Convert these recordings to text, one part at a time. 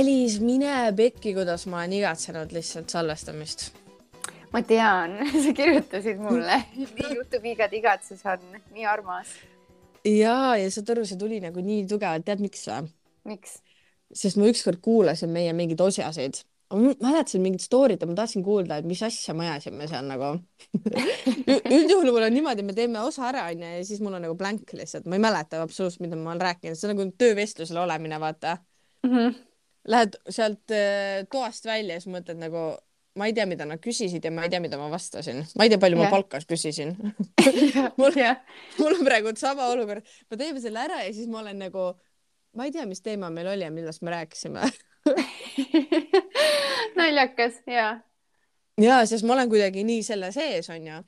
Alice, mine pekki, kuidas ma olen igatsenud lihtsalt salvestamist. ma tean, sa kirjutasid mulle, nii jutupiigad igatsus on, nii armas. ja, ja saad aru, see tuli nagu nii tugevalt, tead miks või? miks? sest ma ükskord kuulasin meie mingeid osasid ma mäletasin mingit story't ja ma tahtsin kuulda, et mis asja me ajasime seal nagu üldjuhul mul on niimoodi, me teeme osa ära onju ja siis mul on nagu blank lihtsalt, ma ei mäleta absoluutselt, mida ma olen rääkinud, see on nagu töövestlusel olemine, vaata mm. -hmm. Lähed sealt äh, toast välja ja siis mõtled nagu, ma ei tea, mida nad küsisid ja ma ei tea, mida ma vastasin, ma ei tea, palju yeah. ma palka küsisin. Mul, mul on praegu sama olukord, me teeme selle ära ja siis ma olen nagu, ma ei tea, mis teema meil oli ja millest me rääkisime. Naljakas ja. ja, sest ma olen kuidagi nii selle sees onju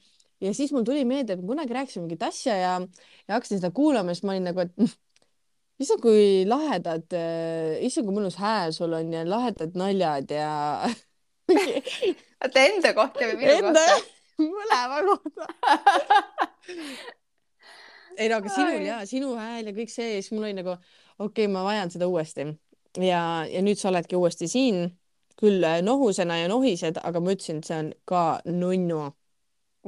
ja siis mul tuli meelde, et kunagi rääkisime mingit asja ja, ja hakkasin seda kuulama, siis ma olin nagu, et issand, kui lahedad, äh, issand, kui mõnus hääl sul on ja lahedad naljad ja oota enda kohta või minu enda, kohta? mõlema kohta ei no aga sinul ja sinu hääl ja kõik see ja siis mul oli nagu okei okay,, ma vajan seda uuesti ja, ja nüüd sa oledki uuesti siin, küll äh, nohusena ja nohised, aga ma ütlesin, et see on ka nunnu.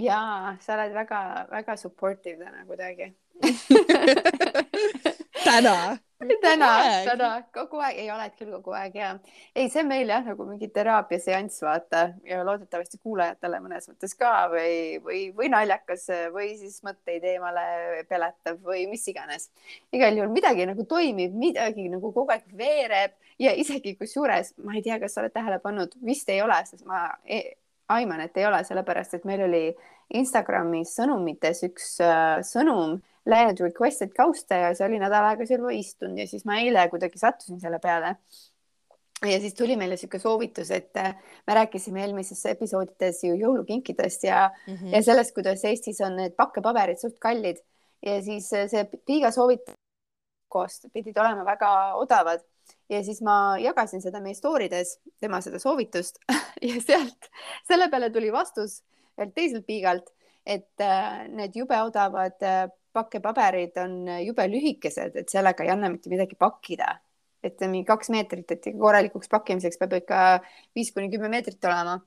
ja sa oled väga-väga supportive täna kuidagi täna. Täna, täna. Kogu aeg, ei oled küll kogu aeg ja ei, see on meil jah, nagu mingi teraapiaseanss, vaata ja loodetavasti kuulajatele mõnes mõttes ka või, või, või naljakas või siis mõtteid eemale peletav või mis iganes. igal juhul midagi nagu toimib, midagi nagu kogu aeg veereb ja isegi kusjuures ma ei tea, kas sa oled tähele pannud, vist ei ole, sest ma ei, aiman, et ei ole, sellepärast et meil oli Instagramis sõnumites üks äh, sõnum läinud requested kausta ja see oli nädal aega seal istunud ja siis ma eile kuidagi sattusin selle peale. ja siis tuli meile niisugune soovitus, et äh, me rääkisime eelmises episoodides ju jõulukinkidest ja mm, -hmm. ja sellest, kuidas Eestis on need pakkepaberid suht kallid ja siis äh, see Piiga soovitus koos pidid olema väga odavad ja siis ma jagasin seda meie story des, tema seda soovitust ja sealt selle peale tuli vastus teiselt piigalt, et äh, need jube odavad pakkepaberid on jube lühikesed, et sellega ei anna mitte midagi pakkida. et mingi kaks meetrit, et korralikuks pakkimiseks peab ikka viis kuni kümme meetrit olema.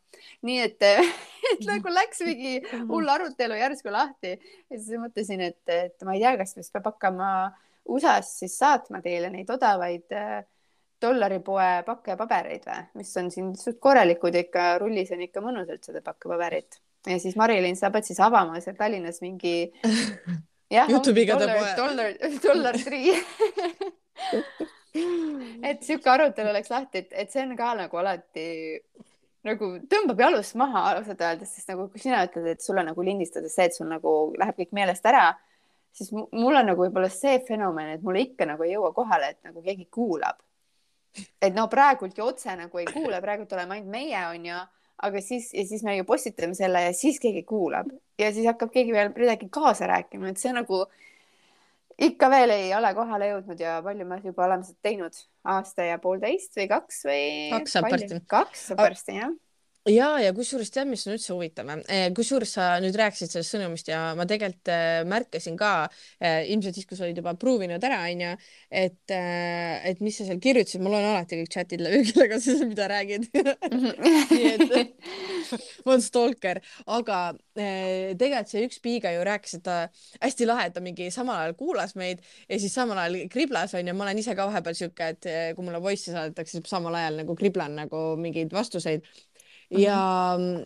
nii et, et nagu läks mingi hull arutelu järsku lahti. Ja siis mõtlesin, et, et ma ei tea, kas vist peab hakkama USA-st siis saatma teile neid odavaid äh, dollaripoe pakkepabereid või, mis on siin suht korralikud ikka, rullis on ikka mõnusalt seda pakkepaberit. Ja siis Marilyn, sa pead siis avama seal Tallinnas mingi jutupigade poe. dollar, dollar three et sihuke arutelu läks lahti, et, et see on ka nagu alati nagu tõmbab jalust maha ausalt öeldes, sest nagu kui sina ütled, et sulle nagu lindistades see, et sul nagu läheb kõik meelest ära, siis mul on nagu võib-olla see fenomen, et mulle ikka nagu ei jõua kohale, et nagu keegi kuulab. et no praegult ju otse nagu ei kuule, praegult oleme ainult meie, onju aga siis ja siis me ju postitame selle ja siis keegi kuulab ja siis hakkab keegi veel midagi kaasa rääkima, et see nagu ikka veel ei ole kohale jõudnud ja palju me juba oleme seda teinud, aasta ja poolteist või kaks või? kaks saab varsti. kaks saab varsti jah ja, ja kusjuures tead, mis on üldse huvitav, eh, kusjuures sa nüüd rääkisid sellest sõnumist ja ma tegelikult eh, märkasin ka eh, ilmselt siis, kui sa olid juba proovinud ära, onju, et, et mis sa seal kirjutasid, ma loen alati kõik chat'id läbi, kellega sa mida räägid. Nii et ma olen stalker, aga tegelikult see üks piiga ju rääkis, et ta hästi lahe, et ta mingi samal ajal kuulas meid ja siis samal ajal kriblas onju, ma olen ise ka vahepeal siuke, et kui mulle voice'i saadetakse, samal ajal nagu kriblan nagu mingeid vastuseid ja mm,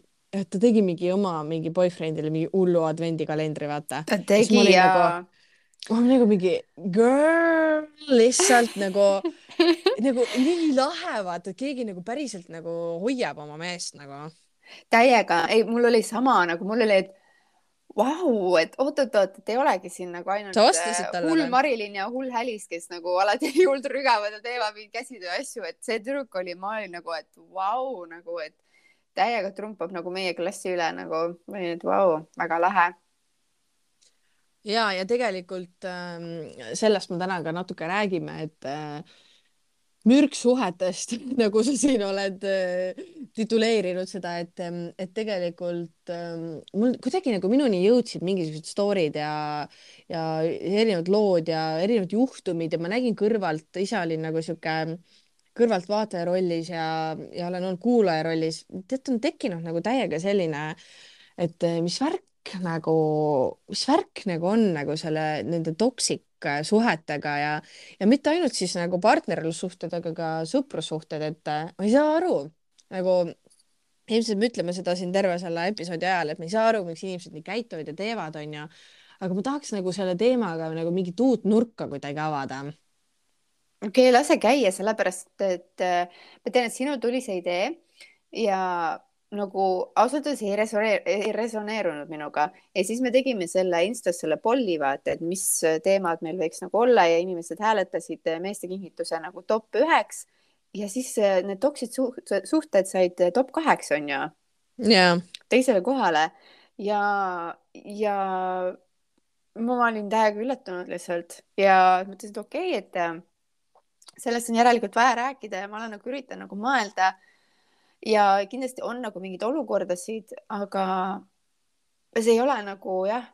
ta tegi mingi oma mingi boyfriend'ile mingi hullu advendikalendri, vaata. ta tegi ja nagu, ma olin nagu mingi girl, lihtsalt nagu nagu nii lahe, vaata, et keegi nagu päriselt nagu hoiab oma meest nagu. täiega, ei, mul oli sama nagu mul oli, et vau, et oot-oot-oot, et ei olegi siin nagu ainult äh, hull Marilyn ja hull Hälis, kes nagu alati hullult rügavad ja teevad mingeid käsitöö asju, et see tüdruk oli, ma olin nagu, et vau, nagu, et täiega trumpab nagu meie klassi üle nagu, et vau, väga lahe. ja, ja tegelikult äh, sellest me täna ka natuke räägime, et äh, mürksuhetest nagu sa siin oled äh, tituleerinud seda, et, ähm, et tegelikult äh, mul kuidagi nagu minuni jõudsid mingisugused story'd ja, ja erinevad lood ja erinevad juhtumid ja ma nägin kõrvalt, ise olin nagu sihuke kõrvaltvaataja rollis ja, ja olen olnud kuulaja rollis, tead, on tekkinud nagu täiega selline, et eh, mis värk nagu, mis värk nagu on nagu selle, nende toksik suhetega ja, ja mitte ainult siis nagu partnerlussuhted, aga ka sõprussuhted, et eh, ma ei saa aru nagu ilmselt me ütleme seda siin terve selle episoodi ajal, et me ei saa aru, miks inimesed nii käituvad ja teevad, onju. aga ma tahaks nagu selle teemaga nagu mingit uut nurka kuidagi avada okei okay,, lase käia, sellepärast et ma tean, et sinul tuli see idee ja nagu ausalt öeldes ei resoneer, ei resoneerunud minuga. Ja siis me tegime selle Instas selle polli vaata, et mis teemad meil võiks nagu olla ja inimesed hääletasid meestekingituse nagu top üheks. Ja siis need toksid suhted said top kaheks on ju yeah. teisele kohale. Ja, ja ma olin täiega üllatunud lihtsalt ja mõtlesin, et okei okay,, et sellest on järelikult vaja rääkida ja ma olen nagu üritan nagu mõelda. ja kindlasti on nagu mingeid olukordasid, aga see ei ole nagu jah,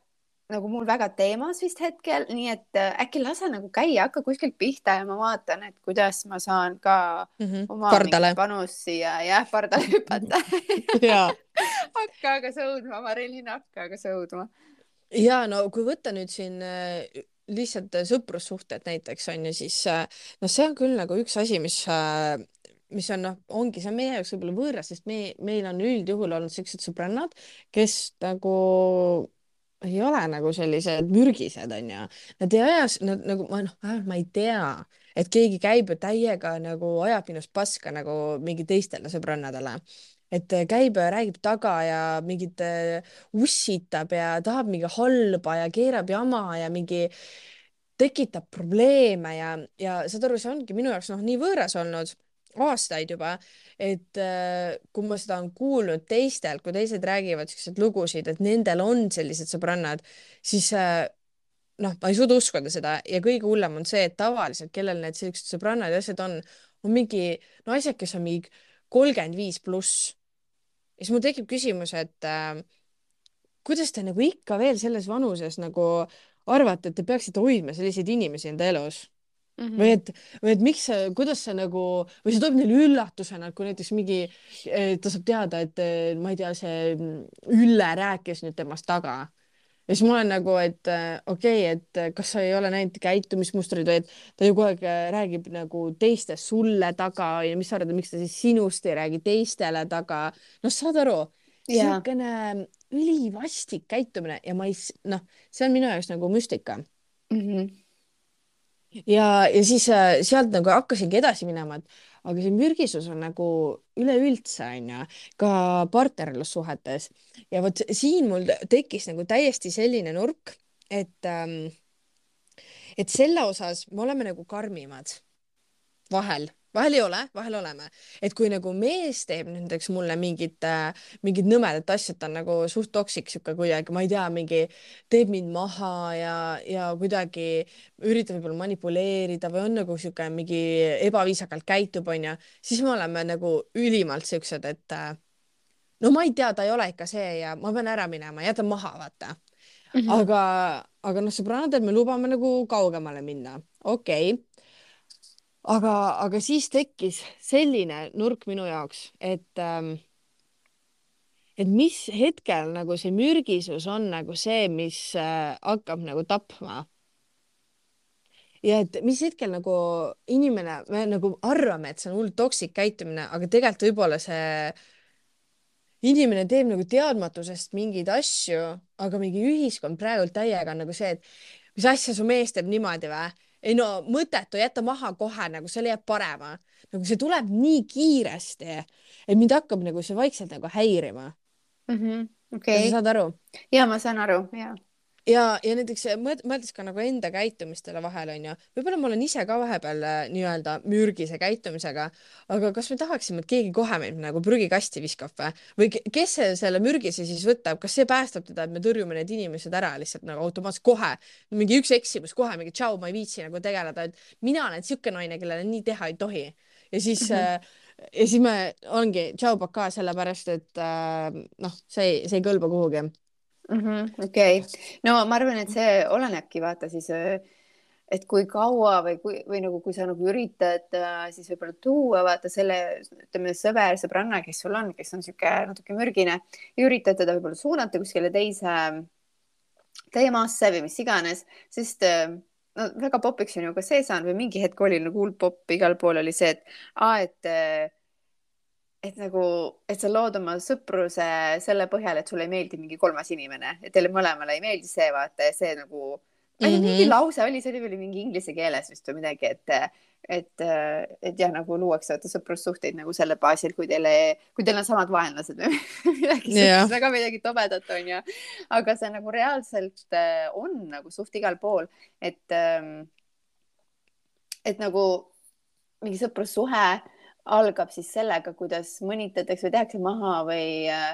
nagu mul väga teemas vist hetkel, nii et äh, äkki lase nagu käia, hakka kuskilt pihta ja ma vaatan, et kuidas ma saan ka mm -hmm. oma panust siia jah, pardale hüpata hakka aga sõudma, Marilyn, hakka aga sõudma. ja no kui võtta nüüd siin äh, lihtsalt äh, sõprussuhted näiteks on ju, siis äh, noh, see on küll nagu üks asi, mis, äh, mis on noh, ongi, see on meie jaoks võib-olla võõras, sest me, meil on üldjuhul olnud siuksed sõbrannad, kes nagu ei ole nagu sellised mürgised, onju. Nad ei aja, nad nagu ma noh, ma ei tea, et keegi käib ja täiega nagu ajab minust paska nagu mingi teistele sõbrannadele et äh, käib ja räägib taga ja mingit äh, ussitab ja tahab mingi halba ja keerab jama ja mingi tekitab probleeme ja, ja saad aru, see ongi minu jaoks noh, nii võõras olnud aastaid juba, et äh, kui ma seda olen kuulnud teistelt, kui teised räägivad siukseid lugusid, et nendel on sellised sõbrannad, siis noh, ma ei suuda uskuda seda ja kõige hullem on see, et tavaliselt, kellel need siuksed sõbrannad ja asjad on, on mingi naised kes on mingi kolmkümmend viis pluss ja siis mul tekib küsimus, et äh, kuidas te nagu ikka veel selles vanuses nagu arvate, et te peaksite hoidma selliseid inimesi enda elus mm? -hmm. või et, või et miks, kuidas see nagu või see tuleb neile üllatusena, et kui näiteks mingi, ta saab teada, et ma ei tea, see Ülle rääkis nüüd temast taga ja siis ma olen nagu, et äh, okei okay,, et äh, kas sa ei ole näinud käitumismustreid või et ta ju kogu aeg äh, räägib nagu teistest sulle taga ja mis sa arvad, miks ta siis sinust ei räägi teistele taga. noh, saad aru, niisugune ülivastik käitumine ja ma ei, noh, see on minu jaoks nagu müstika mm. -hmm. ja, ja siis sealt nagu hakkasingi edasi minema, et aga see mürgisus on nagu üleüldse onju ka partnerlussuhetes. Ja vot siin mul tekkis nagu täiesti selline nurk, et ähm, et selle osas me oleme nagu karmimad vahel vahel ei ole, vahel oleme, et kui nagu mees teeb näiteks mulle mingit äh,, mingit nõmedat asja, et ta on nagu suht toksik sihuke kuidagi, ma ei tea, mingi teeb mind maha ja, ja kuidagi üritab võib-olla manipuleerida või on nagu sihuke mingi ebaviisakalt käitub, onju, siis me oleme nagu ülimalt siuksed, et äh, no ma ei tea, ta ei ole ikka see ja ma pean ära minema, jätan maha, vaata mm. -hmm. aga, aga noh, sõbrannadel me lubame nagu kaugemale minna, okei okay aga, aga siis tekkis selline nurk minu jaoks, et ähm, et mis hetkel nagu see mürgisus on nagu see, mis äh, hakkab nagu tapma. ja et mis hetkel nagu inimene, me nagu arvame, et see on hull toksik käitumine, aga tegelikult võib-olla see inimene teeb nagu teadmatusest mingeid asju, aga mingi ühiskond praegult täiega on nagu see, et mis asja su mees teeb niimoodi või ei no mõttetu, jäta maha kohe, nagu seal jääb parema. nagu see tuleb nii kiiresti, et mind hakkab nagu see vaikselt nagu häirima mm. -hmm. Okay. sa saad aru? ja ma saan aru, ja ja, ja näiteks mõeldes ka nagu enda käitumistele vahel onju, võib-olla ma olen ise ka vahepeal äh, nii-öelda mürgise käitumisega, aga kas me tahaksime, et keegi kohe meid nagu prügikasti viskab või, või kes selle mürgise siis võtab, kas see päästab teda, et me tõrjume need inimesed ära lihtsalt nagu automaatselt kohe, mingi üks eksimus kohe mingi tšau, ma ei viitsi nagu tegeleda, et mina olen siuke naine, kellele nii teha ei tohi. Ja siis mm -hmm ja siis me ongi tšau pakaa sellepärast, et äh, noh, see, see ei kõlba kuhugi mm -hmm,. okei okay., no ma arvan, et see olenebki vaata siis äh, et kui kaua või kui, või nagu, kui sa nagu üritad äh, siis võib-olla tuua, vaata selle, ütleme sõber, sõbranna, kes sul on, kes on niisugune natuke mürgine üritad teda võib-olla suunata kuskile teise teemasse või mis iganes, sest äh, no väga popiks on ju ka see saanud või mingi hetk oli nagu hull popp, igal pool oli see, et aa, et äh, et nagu, et sa lood oma sõpruse selle põhjal, et sulle ei meeldi mingi kolmas inimene, et teile mõlemale ei meeldi see, vaata ja see nagu ei tea, mingi mhm. lause oli, see oli veel mingi inglise keeles vist või midagi, et, et, et jah, nagu luuakse vaata sõprussuhteid nagu selle baasil, kui teile, kui teil on samad vaenlased või midagi sellist, väga midagi tobedat on ju. aga see nagu reaalselt äh, on nagu suht igal pool, et, ähm, et nagu mingi sõprussuhe algab siis sellega, kuidas mõnitatakse või tehakse maha või äh,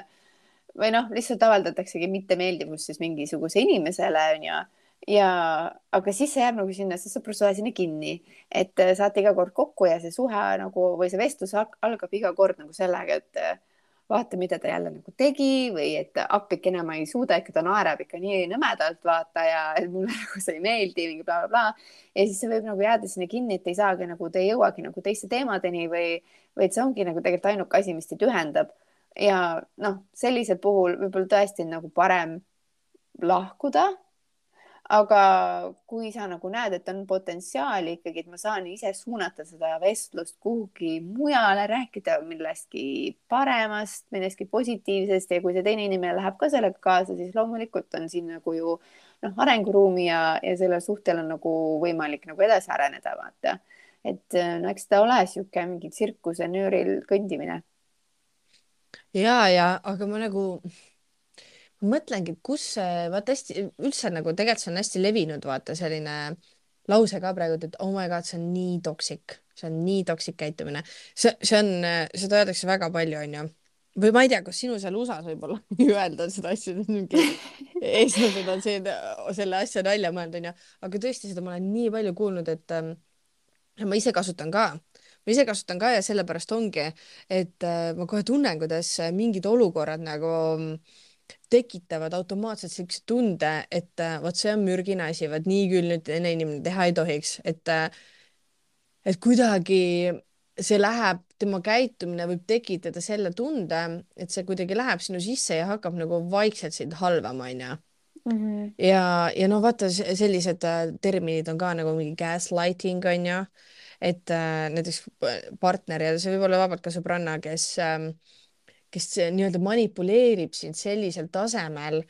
või noh, lihtsalt avaldataksegi mittemeeldivust siis mingisuguse inimesele onju ja, aga siis see jääb nagu sinna, see sõprussuhe sinna kinni, et äh, saate iga kord kokku ja see suhe nagu või see vestlus algab iga kord nagu sellega, et äh, vaata, mida ta jälle nagu tegi või et appikene ma ei suuda, ikka ta naerab ikka nii nõmedalt, vaata ja et mulle nagu see ei meeldi, mingi blablabla bla, ja siis see võib nagu jääda sinna kinni, et ei saagi nagu, te ei jõuagi nagu teiste teemadeni või, või et see ongi nagu tegelikult ainuke asi, mis teid ühendab. ja noh, sellisel puhul võib-olla tõesti on nagu parem lahkuda aga kui sa nagu näed, et on potentsiaali ikkagi, et ma saan ise suunata seda vestlust kuhugi mujale, rääkida millestki paremast, millestki positiivsest ja kui see teine inimene läheb ka sellega kaasa, siis loomulikult on siin nagu ju noh, arenguruumi ja, ja sellel suhtel on nagu võimalik nagu edasi areneda, vaata. et no eks ta ole niisugune mingi tsirkusenööril kõndimine. ja, ja aga ma nagu mõtlengi, kus see, vaata hästi, üldse nagu tegelikult see on hästi levinud, vaata selline lause ka praegu, et oh my god, see on nii toksik, see on nii toksik käitumine. see, see on, seda öeldakse väga palju, onju. või ma ei tea, kas sinu seal USA-s võib-olla ei öelda seda asja, mingi eestlased on see, selle asja nalja mõelnud, onju. aga tõesti, seda ma olen nii palju kuulnud, et ähm, ma ise kasutan ka ma ise kasutan ka ja sellepärast ongi, et äh, ma kohe tunnen, kuidas mingid olukorrad nagu äh, tekitavad automaatselt siukse tunde, et äh, vot see on mürgine asi, vot nii küll nüüd teine inimene teha ei tohiks, et äh, et kuidagi see läheb, tema käitumine võib tekitada selle tunde, et see kuidagi läheb sinu sisse ja hakkab nagu vaikselt sind halvama, onju. Mhm. ja, ja no vaata, sellised äh, terminid on ka nagu mingi gaslighting onju, et äh, näiteks partner ja see võib olla vabalt ka sõbranna, kes äh, kes nii-öelda manipuleerib sind sellisel tasemel,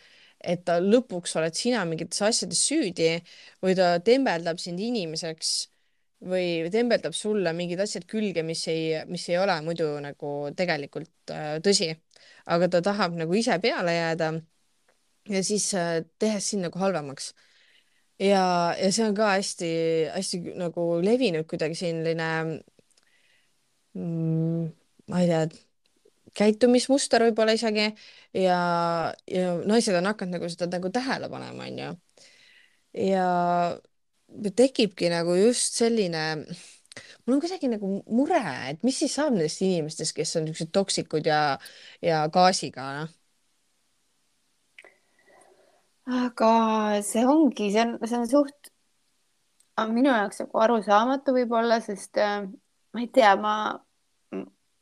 et ta lõpuks oled sina mingites asjades süüdi või ta tembeldab sind inimeseks või tembeldab sulle mingid asjad külge, mis ei, mis ei ole muidu nagu tegelikult äh, tõsi. aga ta tahab nagu ise peale jääda ja siis äh, tehes sind nagu halvemaks. ja, ja see on ka hästi-hästi nagu levinud kuidagi selline mm, ma ei tea käitumismuster võib-olla isegi ja, ja naised on hakanud nagu seda nagu tähele panema, onju. ja tekibki nagu just selline, mul on kuidagi nagu mure, et mis siis saab nendest inimestest, kes on niisugused toksikud ja, ja gaasiga, noh aga see ongi, see on, see on suht minu jaoks nagu arusaamatu võib-olla, sest äh, ma ei tea, ma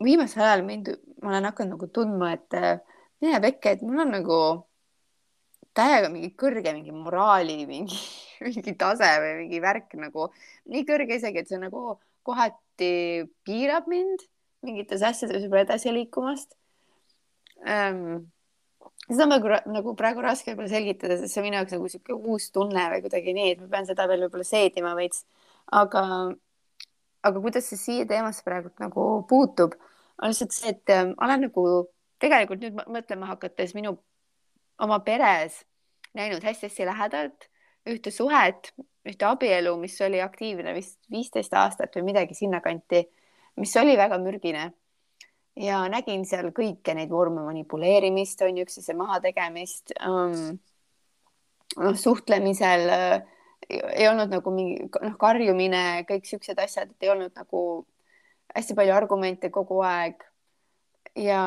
viimasel ajal mind ma olen hakanud nagu tundma, et äh, mine pekki, et mul on nagu täiega mingi kõrge mingi moraali mingi, mingi tase või mingi värk nagu nii kõrge isegi, et see nagu kohati piirab mind mingites asjades võib-olla edasi liikumast ähm,. seda on nagu, nagu praegu raske võib-olla selgitada, sest see on minu jaoks nagu sihuke uus tunne või kuidagi nii, et ma pean seda veel võib-olla seedima veits. aga, aga kuidas see siia teemasse praegu nagu puutub on lihtsalt see, et äh, olen nagu tegelikult nüüd mõtlema hakates minu oma peres näinud hästi-hästi lähedalt ühte suhet, ühte abielu, mis oli aktiivne vist viisteist aastat või midagi sinnakanti, mis oli väga mürgine. ja nägin seal kõiki neid vorme manipuleerimist, on ju, üksteise mahategemist um,. noh, suhtlemisel äh, ei olnud nagu mingi noh, karjumine, kõik siuksed asjad, et ei olnud nagu hästi palju argumente kogu aeg ja,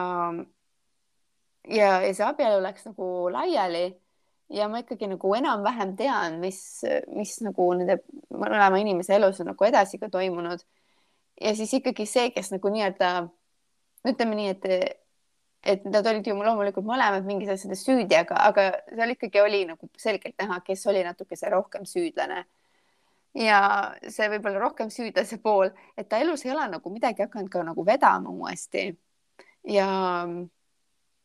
ja, ja see abielu läks nagu laiali ja ma ikkagi nagu enam-vähem tean, mis, mis nagu nende mõlema inimese elus on nagu edasi ka toimunud. ja siis ikkagi see, kes nagu nii-öelda ütleme nii, et et nad olid ju loomulikult mõlemad mingis asjades süüdi, aga, aga seal ikkagi oli nagu selgelt näha, kes oli natukese rohkem süüdlane. Ja see võib-olla rohkem süüdlase pool, et ta elus ei ole nagu midagi hakanud ka nagu vedama uuesti. ja,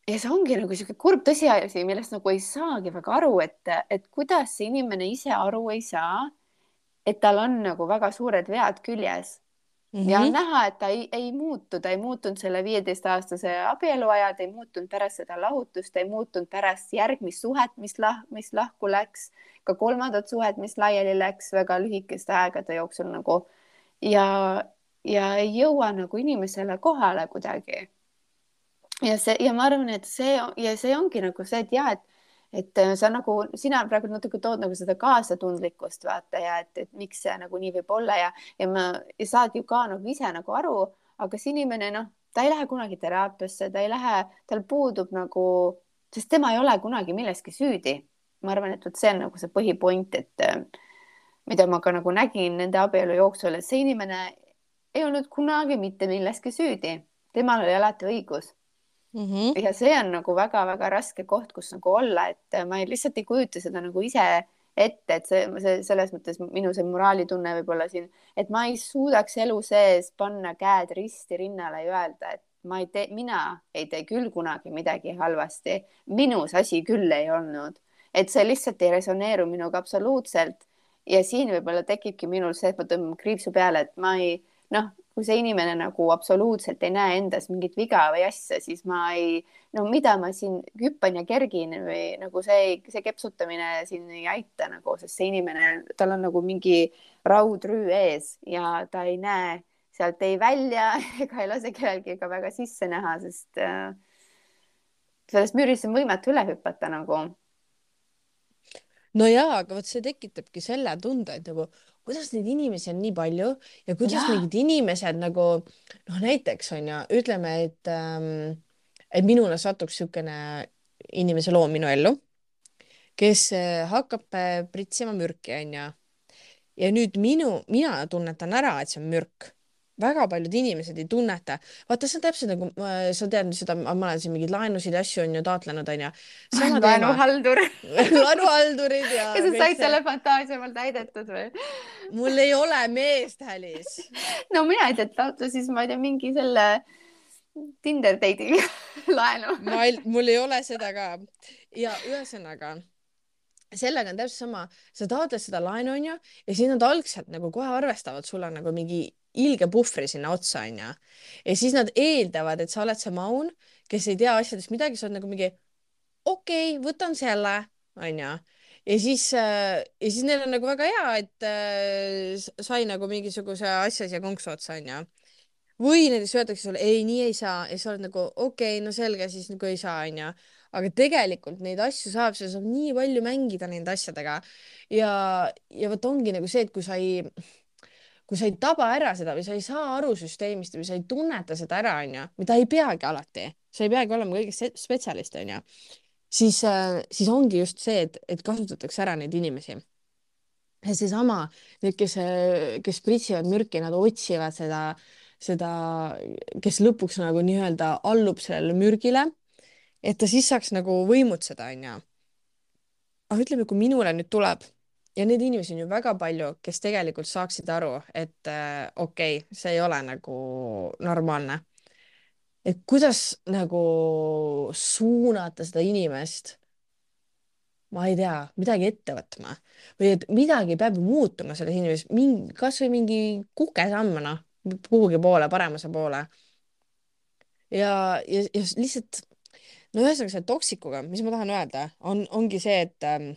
ja see ongi nagu sihuke kurb tõsiasi, millest nagu ei saagi väga aru, et, et kuidas see inimene ise aru ei saa, et tal on nagu väga suured vead küljes Mm -hmm. ja on mhm. näha, et ta ei, ei muutu, ta ei muutunud selle viieteistaastase abielu ajal, ta ei muutunud pärast seda lahutust, ta ei muutunud pärast järgmist suhet, mis lah-, mis lahku läks, ka kolmandat suhet, mis laiali läks väga lühikeste aegade jooksul nagu ja, ja ei jõua nagu inimesele kohale kuidagi. ja see ja ma arvan, et see ja see ongi nagu see, et jah, et et sa nagu, sina praegu natuke tood nagu seda kaasatundlikkust vaata ja et, et miks see nagu nii võib olla ja, ja ma ja saad ju ka nagu ise nagu aru, aga see inimene noh, ta ei lähe kunagi teraapiasse, ta ei lähe, tal puudub nagu, sest tema ei ole kunagi milleski süüdi. Ma arvan, et vot see on nagu see põhipoint, et äh, mida ma ka nagu nägin nende abielu jooksul, et see inimene ei olnud kunagi mitte milleski süüdi, temal oli alati õigus. Mm -hmm. ja see on nagu väga-väga raske koht, kus nagu olla, et ma ei, lihtsalt ei kujuta seda nagu ise ette, et see, see selles mõttes minu see moraalitunne võib-olla siin, et ma ei suudaks elu sees panna käed risti rinnale ja öelda, et ma ei tee, mina ei tee küll kunagi midagi halvasti, minus asi küll ei olnud, et see lihtsalt ei resoneeru minuga absoluutselt. ja siin võib-olla tekibki minul see, et ma tõmban kriipsu peale, et ma ei noh, kui see inimene nagu absoluutselt ei näe endas mingit viga või asja, siis ma ei, no mida ma siin hüppan ja kergin või nagu see, see kepsutamine siin ei aita nagu, sest see inimene, tal on nagu mingi raudrüü ees ja ta ei näe sealt ei välja ega ei lase kellelgi ka väga sisse näha, sest äh, sellest müürist on võimatu üle hüpata nagu no jaa, aga vot see tekitabki selle tunde, et nagu kuidas neid inimesi on nii palju ja kuidas ja. mingid inimesed nagu noh, näiteks on ju, ütleme, et ähm, et minule satuks niisugune inimese loom minu ellu, kes äh, hakkab äh, pritsima mürki, onju. ja nüüd minu, mina tunnetan ära, et see on mürk väga paljud inimesed ei tunneta. vaata, see on täpselt nagu, sa tead seda, ma olen siin mingeid laenusid ja asju on ju taotlenud, onju. laenuhaldur laenuhaldurid ja. kas sa said selle fantaasia mul täidetud või? mul ei ole meest, Hälis. no mina ei tea, taotle siis ma ei tea, mingi selle Tinder date'i laenu. ma ei, mul ei ole seda ka. ja ühesõnaga sellega on täpselt sama, sa taotled seda laenu onju ja siis nad algselt nagu kohe arvestavad sulle nagu mingi ilge puhvri sinna otsa, onju. ja siis nad eeldavad, et sa oled see maun, kes ei tea asjadest midagi, sa oled nagu mingi okei okay,, võtan selle, onju. ja siis äh,, ja siis neil on nagu väga hea, et äh, sai nagu mingisuguse asja siia konksu otsa, onju. või näiteks öeldakse sulle, ei, nii ei saa ja sa oled nagu okei okay,, no selge, siis nagu ei saa, onju aga tegelikult neid asju saab, sa saad nii palju mängida nende asjadega ja, ja vot ongi nagu see, et kui sa ei kui sa ei taba ära seda või sa ei saa aru süsteemist või sa ei tunneta seda ära, onju, mida ei peagi alati, sa ei peagi olema kõigest spetsialist, onju, siis, äh, siis ongi just see, et, et kasutatakse ära neid inimesi. ja seesama, need, kes, kes pritsivad mürki, nad otsivad seda, seda, kes lõpuks nagu nii-öelda allub sellele mürgile, et ta siis saaks nagu võimutseda, onju. aga ütleme, kui minule nüüd tuleb ja neid inimesi on ju väga palju, kes tegelikult saaksid aru, et äh, okei okay,, see ei ole nagu normaalne. et kuidas nagu suunata seda inimest, ma ei tea, midagi ette võtma või et midagi peab muutuma selles inimeses, mingi, kasvõi mingi kukesamm, noh, kuhugi poole, paremuse poole. ja, ja, ja lihtsalt no ühesõnaga selle toksikuga, mis ma tahan öelda, on, ongi see, et ähm,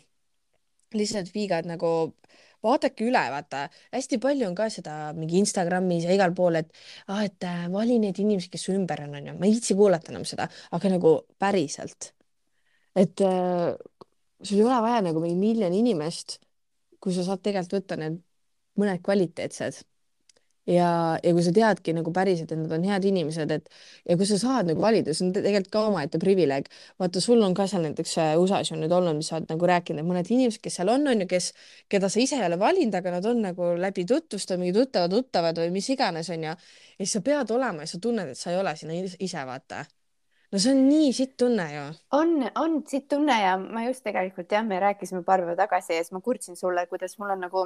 lihtsalt viigad nagu vaadake üle, vaata, hästi palju on ka seda mingi Instagramis ja igal pool, et ah, et äh, vali need inimesed, kes su ümber on, onju. ma ei viitsi kuulata enam seda, aga nagu päriselt. et äh, sul ei ole vaja nagu mingi miljon inimest, kui sa saad tegelikult võtta need mõned kvaliteetsed ja, ja kui sa teadki nagu päriselt, et nad on head inimesed, et ja kui sa saad nagu valida, see on tegelikult ka omaette privileeg. vaata, sul on ka seal näiteks äh, USA-s on nüüd olnud, mis sa oled nagu rääkinud, et mõned inimesed, kes seal on, on ju, kes, keda sa ise ei ole valinud, aga nad on nagu läbi tutvuste, mingi tuttavad, tuttavad või mis iganes, on ju. ja siis sa pead olema ja sa tunned, et sa ei ole sinna ise, vaata no see on nii sitt tunne ju. on, on sitt tunne ja ma just tegelikult jah, me rääkisime paar päeva tagasi ja siis ma kurtsin sulle, kuidas mul on nagu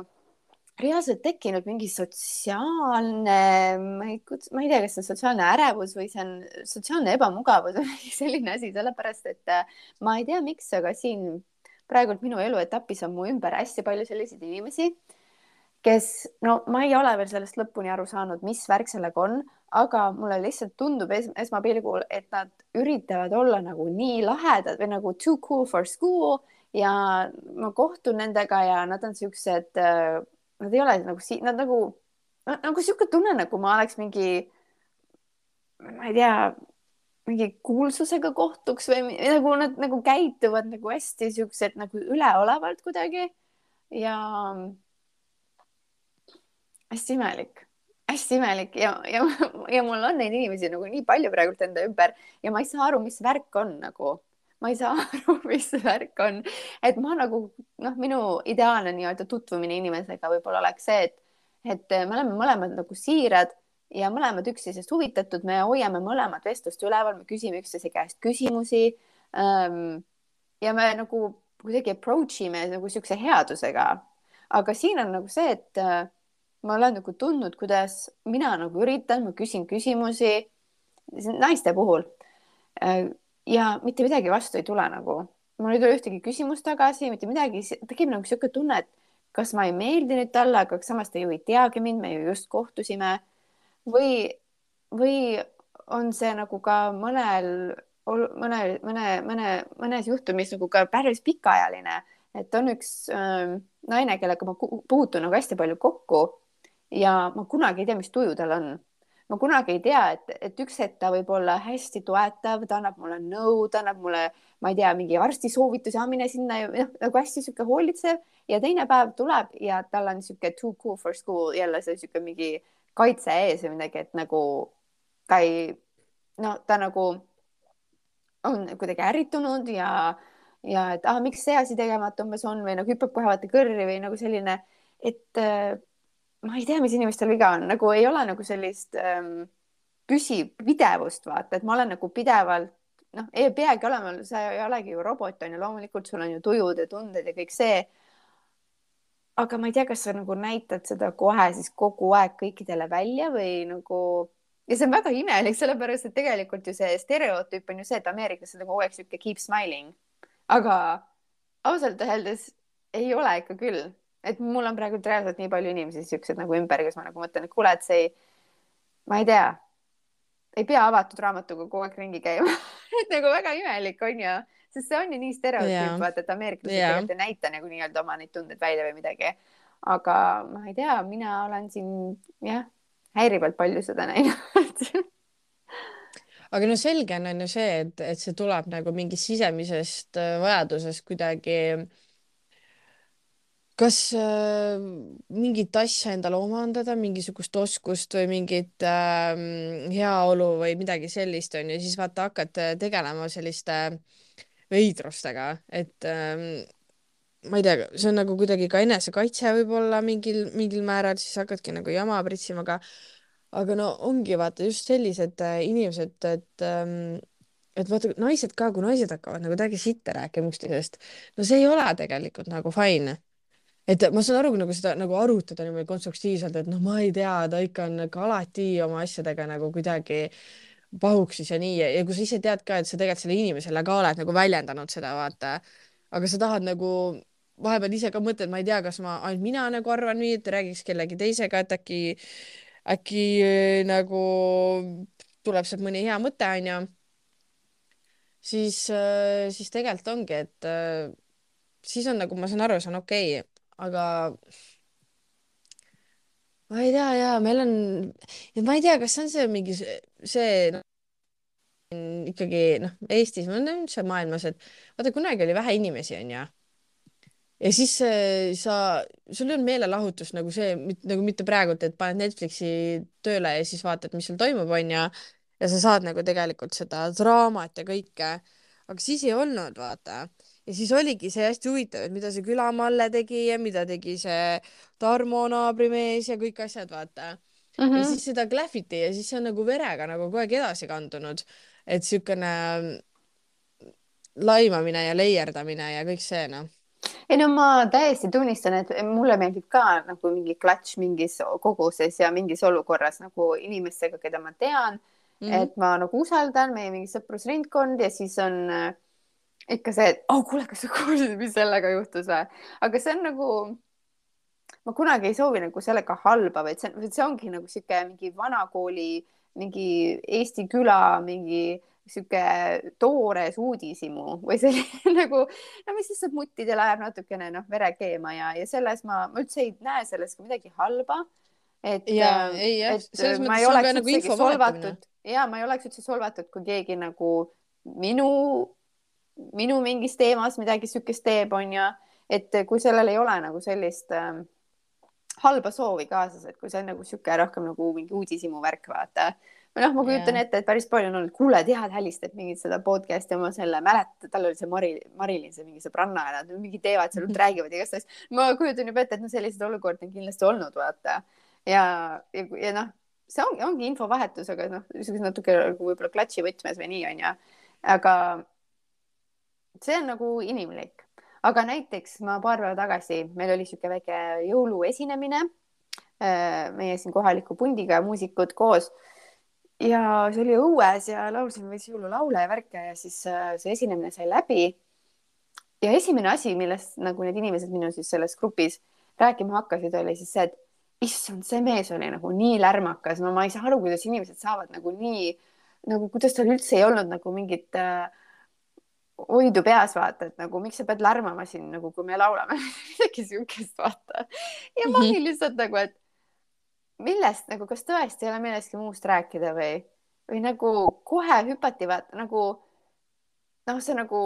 reaalselt tekkinud mingi sotsiaalne, ma ei, ma ei tea, kas see on sotsiaalne ärevus või see on sotsiaalne ebamugavus või mingi selline asi, sellepärast et äh, ma ei tea, miks, aga siin praegult minu eluetapis on mu ümber hästi palju selliseid inimesi, kes, no ma ei ole veel sellest lõpuni aru saanud, mis värk sellega on, aga mulle lihtsalt tundub es esmapilgul, et nad üritavad olla nagu nii lahedad või nagu too cool for school ja ma kohtun nendega ja nad on siuksed äh, nad ei ole nagu siin, nad nagu, nagu sihuke tunne, nagu ma oleks mingi, ma ei tea, mingi kuulsusega kohtuks või nagu nad nagu käituvad nagu hästi siuksed nagu üleolevalt kuidagi ja hästi imelik, hästi imelik ja, ja, ja mul on neid inimesi nagu nii palju praegult enda ümber ja ma ei saa aru, mis värk on nagu ma ei saa aru, mis see värk on, et ma nagu noh, minu ideaalne nii-öelda tutvumine inimesega võib-olla oleks see, et, et me oleme mõlemad nagu siirad ja mõlemad üksteisest huvitatud, me hoiame mõlemad vestlust üleval, me küsime üksteise käest küsimusi ähm,. ja me nagu kuidagi approach ime nagu siukse headusega. aga siin on nagu see, et äh, ma olen nagu tundnud, kuidas mina nagu üritan, ma küsin küsimusi naiste puhul äh, ja mitte midagi vastu ei tule nagu. mul ei tule ühtegi küsimust tagasi, mitte midagi, tekib nagu niisugune tunne, et kas ma ei meeldi nüüd talle, aga samas ta ju ei teagi mind, me ju just kohtusime. või, või on see nagu ka mõnel, mõne, mõne, mõne, mõnes juhtumis nagu ka päris pikaajaline, et on üks äh, naine, kellega ma puutun nagu hästi palju kokku ja ma kunagi ei tea, mis tuju tal on ma kunagi ei tea, et, et üks hetk ta võib olla hästi toetav, ta annab mulle nõu, ta annab mulle, ma ei tea, mingi arstisoovitusi, mine sinna ja noh, nagu hästi sihuke hoolitsev. Ja teine päev tuleb ja tal on sihuke too cool for school jälle see sihuke mingi kaitse ees või midagi, et nagu ta ei, no ta nagu on kuidagi ärritunud ja, ja et ah, miks see asi tegemata umbes on? või nagu hüppab kohe vaata kõrri või nagu selline, et ma ei tea, mis inimestel viga on, nagu ei ole nagu sellist ähm, püsipidevust, vaata, et ma olen nagu pidevalt noh, ei peagi olema, sa ei olegi ju robot on ju, loomulikult sul on ju tujud ja tunded ja kõik see. aga ma ei tea, kas sa nagu näitad seda kohe siis kogu aeg kõikidele välja või nagu ja see on väga imelik, sellepärast et tegelikult ju see stereotüüp on ju see, et Ameerikas on kogu aeg sihuke keep smiling, aga ausalt öeldes ei ole ikka küll et mul on praegu reaalselt nii palju inimesi siuksed nagu ümber, kes ma nagu mõtlen, et kuule, et see ei, ma ei tea, ei pea avatud raamatuga kogu aeg ringi käima. Et nagu väga imelik on ju, sest see on ju nii stereotüüp, vaata, et ameeriklased yeah. tegelikult ei näita nagu nii-öelda oma neid tundeid välja või midagi. aga ma ei tea, mina olen siin jah, häirivalt palju seda näinud. Aga no selge on, on ju see, et, et see tuleb nagu mingist sisemisest äh, vajadusest kuidagi äh, kas äh, mingit asja endale omandada, mingisugust oskust või mingit äh, heaolu või midagi sellist on ju, siis vaata hakkad äh, tegelema selliste veidrustega, et äh, ma ei tea, see on nagu kuidagi ka enesekaitse võib-olla mingil, mingil määral, siis hakkadki nagu jama pritsima, aga aga no ongi vaata just sellised äh, inimesed, et ähm, et vaata naised ka, kui naised hakkavad nagu täiega sitta rääkima üksteisest, no see ei ole tegelikult nagu fine et ma saan aru, nagu seda nagu arutada niimoodi konstruktiivselt, et noh, ma ei tea, ta ikka on nagu alati oma asjadega nagu kuidagi pahuksis ja nii. Ja, kui sa ise tead ka, et sa tegelikult selle inimesele ka oled nagu väljendanud seda, vaata, aga sa tahad nagu vahepeal ise ka mõtled, ma ei tea, kas ma ainult mina nagu arvan nii, et räägiks kellegi teisega, et äkki, äkki äh, nagu tuleb sealt mõni hea mõte, onju. siis, äh, siis tegelikult ongi, et äh, siis on nagu, ma saan aru, see on okei. okay aga ma ei tea ja meil on, ma ei tea, kas see on see mingi see no, ikkagi noh, Eestis, ma olen üldse maailmas, et vaata kunagi oli vähe inimesi, onju. ja siis äh, sa, sul on meelelahutus nagu see, nagu mitte praegult, et paned Netflixi tööle ja siis vaatad, mis seal toimub, onju. ja sa saad nagu tegelikult seda draamat ja kõike. aga siis ei olnud, vaata. Ja siis oligi see hästi huvitav, et mida see Külamalle tegi ja mida tegi see Tarmo naabrimees ja kõik asjad, vaata mm. -hmm. ja mhm. siis seda klähviti ja siis see on nagu verega nagu kogu aeg edasi kandunud. et siukene laimamine ja leierdamine ja kõik see, noh ei no ma täiesti tunnistan, et mulle meeldib ka nagu mingi klatš mingis koguses ja mingis olukorras nagu inimestega, keda ma tean mm, -hmm. et ma nagu usaldan meie mingi sõprusringkond ja siis on äh, ikka see, et oh kuule, kas sa kuulsid, mis sellega juhtus või? aga see on nagu, ma kunagi ei soovi nagu sellega halba, vaid see, see ongi nagu sihuke mingi vanakooli mingi Eesti küla mingi sihuke toores uudishimu või selline nagu, no mis lihtsalt muttidele ajab natukene noh, vere keema ja, ja selles ma, ma üldse ei näe selles ka midagi halba. et, ja, ei, jah, selles mõttes on ka nagu info vahetamine. ja ma ei oleks üldse solvatud, kui keegi nagu minu, minu mingis teemas midagi sihukest teeb, onju, et kui sellel ei ole nagu sellist äh, halba soovi kaasas, et kui see on nagu sihuke rohkem nagu mingi uudishimu värk, vaata või noh, ma kujutan yeah. ette, et päris palju on olnud, kuule, tead, hälistab mingit seda podcast'i oma selle, mäletad, tal oli see Mari, Marilyn, see mingi sõbranna ja nad mingi teevad seal, räägivad igast asjast. ma kujutan juba ette, et no selliseid olukordi on kindlasti olnud, vaata. ja, ja, ja noh, see ongi, ongi infovahetus, aga noh, niisuguse natuke nagu võib-olla klatši võtmes või nii onju. aga see on nagu inimlik. aga näiteks ma paar päeva tagasi, meil oli niisugune väike jõuluesinemine äh, meie siin kohaliku pundiga muusikud koos ja see oli õues ja laulsime veits jõululaule ja värke ja siis äh, see esinemine sai läbi. ja esimene asi, millest nagu need inimesed minu siis selles grupis rääkima hakkasid, oli siis see, et issand, see mees oli nagu nii lärmakas, no ma ei saa aru, kuidas inimesed saavad nagu nii nagu, kuidas tal üldse ei olnud nagu mingit äh, hoidu peas vaata, et nagu miks sa pead lärmama siin nagu, kui me laulame midagi siukest vaata. ja ma olin lihtsalt nagu, et millest nagu, kas tõesti ei ole millestki muust rääkida või, või nagu kohe hüpati vaata nagu noh, see nagu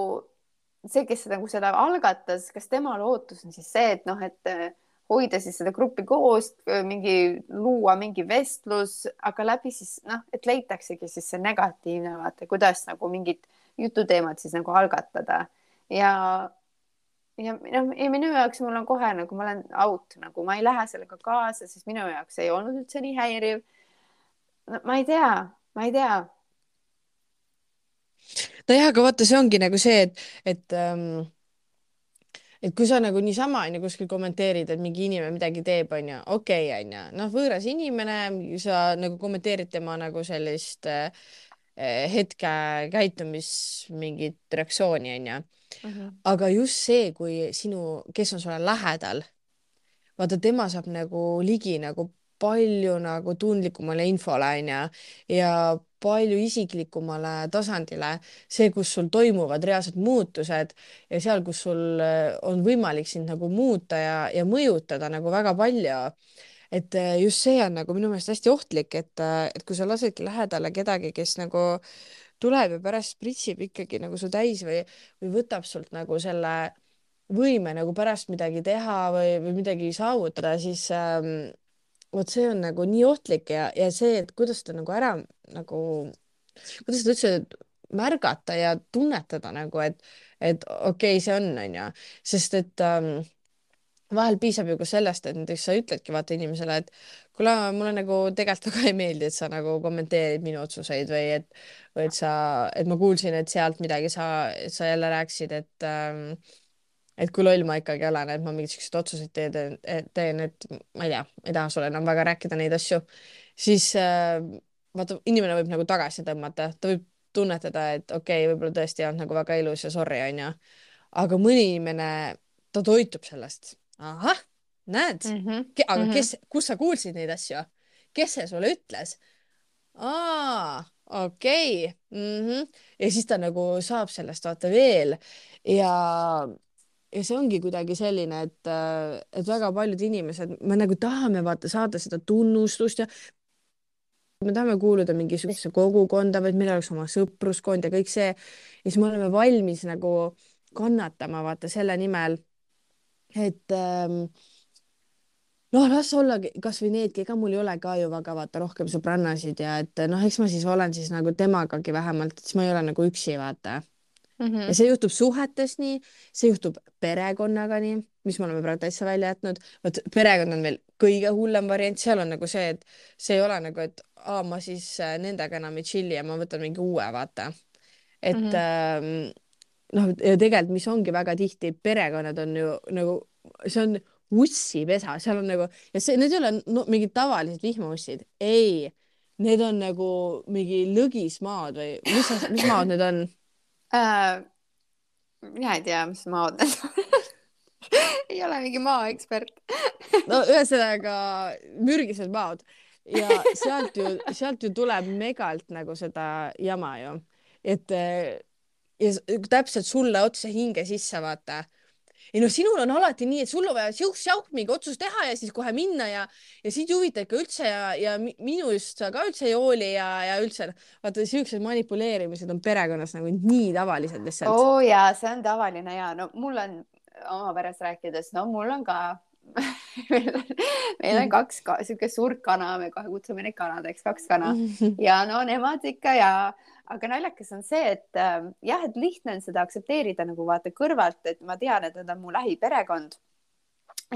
see, kes nagu seda algatas, kas tema lootus on siis see, et noh, et äh, hoida siis seda gruppi koos, äh, mingi luua mingi vestlus, aga läbi siis noh, et leitaksegi siis see negatiivne vaata, kuidas nagu mingit jututeemat siis nagu algatada ja ja noh, ja minu jaoks mul on kohe nagu ma olen out, nagu ma ei lähe sellega kaasa, sest minu jaoks ei olnud üldse nii häiriv no,. ma ei tea, ma ei tea. nojah, aga vaata, see ongi nagu see, et, et ähm, et kui sa nagu niisama onju kuskil kommenteerid, et mingi inimene midagi teeb, onju, okei okay,, onju, noh, võõras inimene, sa nagu kommenteerid tema nagu sellist äh, hetke käitumis mingit reaktsiooni, onju aga just see, kui sinu, kes on sulle lähedal, vaata, tema saab nagu ligi nagu palju nagu tundlikumale infole onju ja palju isiklikumale tasandile, see, kus sul toimuvad reaalsed muutused ja seal, kus sul äh, on võimalik sind nagu muuta ja, ja mõjutada nagu väga palju. Et äh, just see on nagu minu meelest hästi ohtlik, et, äh, et kui sa lasedki lähedale kedagi, kes nagu tuleb ja pärast pritsib ikkagi nagu su täis või, või võtab sult nagu selle võime nagu pärast midagi teha või, või midagi saavutada, siis ähm, vot see on nagu nii ohtlik ja, ja see, et kuidas ta nagu ära nagu, kuidas seda üldse märgata ja tunnetada nagu, et, et okei okay,, see on, onju, sest et ähm, vahel piisab ju ka sellest, et näiteks sa ütledki vaata inimesele, et kuule, mulle nagu tegelikult väga ei meeldi, et sa nagu kommenteerid minu otsuseid või et, või et sa, et ma kuulsin, et sealt midagi sa, sa jälle rääkisid, et ähm, et kui loll ma ikkagi olen, et ma mingeid siukseid otsuseid teen, teen, et ma ei tea, ei taha sulle enam väga rääkida neid asju, siis äh, vaata, inimene võib nagu tagasi tõmmata, ta võib tunnetada, et okei okay,, võib-olla tõesti ei olnud nagu väga ilus ja sorry, onju. aga mõni inimene, ta toitub sellest ahah, näed mm, -hmm. aga mm -hmm. kes, kus sa kuulsid neid asju? kes see sulle ütles? aa, okei okay. mm. -hmm. ja siis ta nagu saab sellest vaata veel ja, ja see ongi kuidagi selline, et, et väga paljud inimesed, me nagu tahame vaata saada seda tunnustust ja me tahame kuuluda mingisugusesse kogukonda, vaid meil oleks oma sõpruskond ja kõik see. ja siis me oleme valmis nagu kannatama vaata selle nimel et ähm, noh, las olla kasvõi needki, ega mul ei ole ka ju väga vaata rohkem sõbrannasid ja et noh, eks ma siis olen siis nagu temagagi vähemalt, et siis ma ei ole nagu üksi, vaata mm. -hmm. ja see juhtub suhetes nii, see juhtub perekonnaga nii, mis me oleme praegu täitsa välja jätnud. vot perekond on veel kõige hullem variant, seal on nagu see, et see ei ole nagu, et aa, ma siis äh, nendega enam ei chill'i ja ma võtan mingi uue, vaata. et mm -hmm. ähm, noh, ja tegelikult, mis ongi väga tihti, perekonnad on ju nagu, see on ussipesa, seal on nagu ja see, need ei ole no, mingid tavalised vihmaussid, ei, need on nagu mingi lõgismaad või mis, mis maad need on? Äh,? mina ei tea, mis maad need on. Ei ole mingi maaekspert. No ühesõnaga mürgised maad. Ja sealt ju, sealt ju tuleb megalt nagu seda jama ju, et ja täpselt sulle otse hinge sisse vaata. Ei noh, sinul on alati nii, et sul on vaja siuh-säuh mingi otsus teha ja siis kohe minna ja, ja sind ei huvita ikka üldse ja, ja minust ka üldse ei hooli ja, ja üldse vaata siuksed manipuleerimised on perekonnas nagu nii tavalised lihtsalt. oo oh, jaa, see on tavaline ja no mul on oma perest rääkides, no mul on ka meil on, meil on kaks ka, sihuke suurt kana, me kohe kutsume neid kanadeks, kaks kana. Ja no nemad ikka ja aga naljakas on see, et äh, jah, et lihtne on seda aktsepteerida nagu vaata kõrvalt, et ma tean, et nad on mu lähiperekond.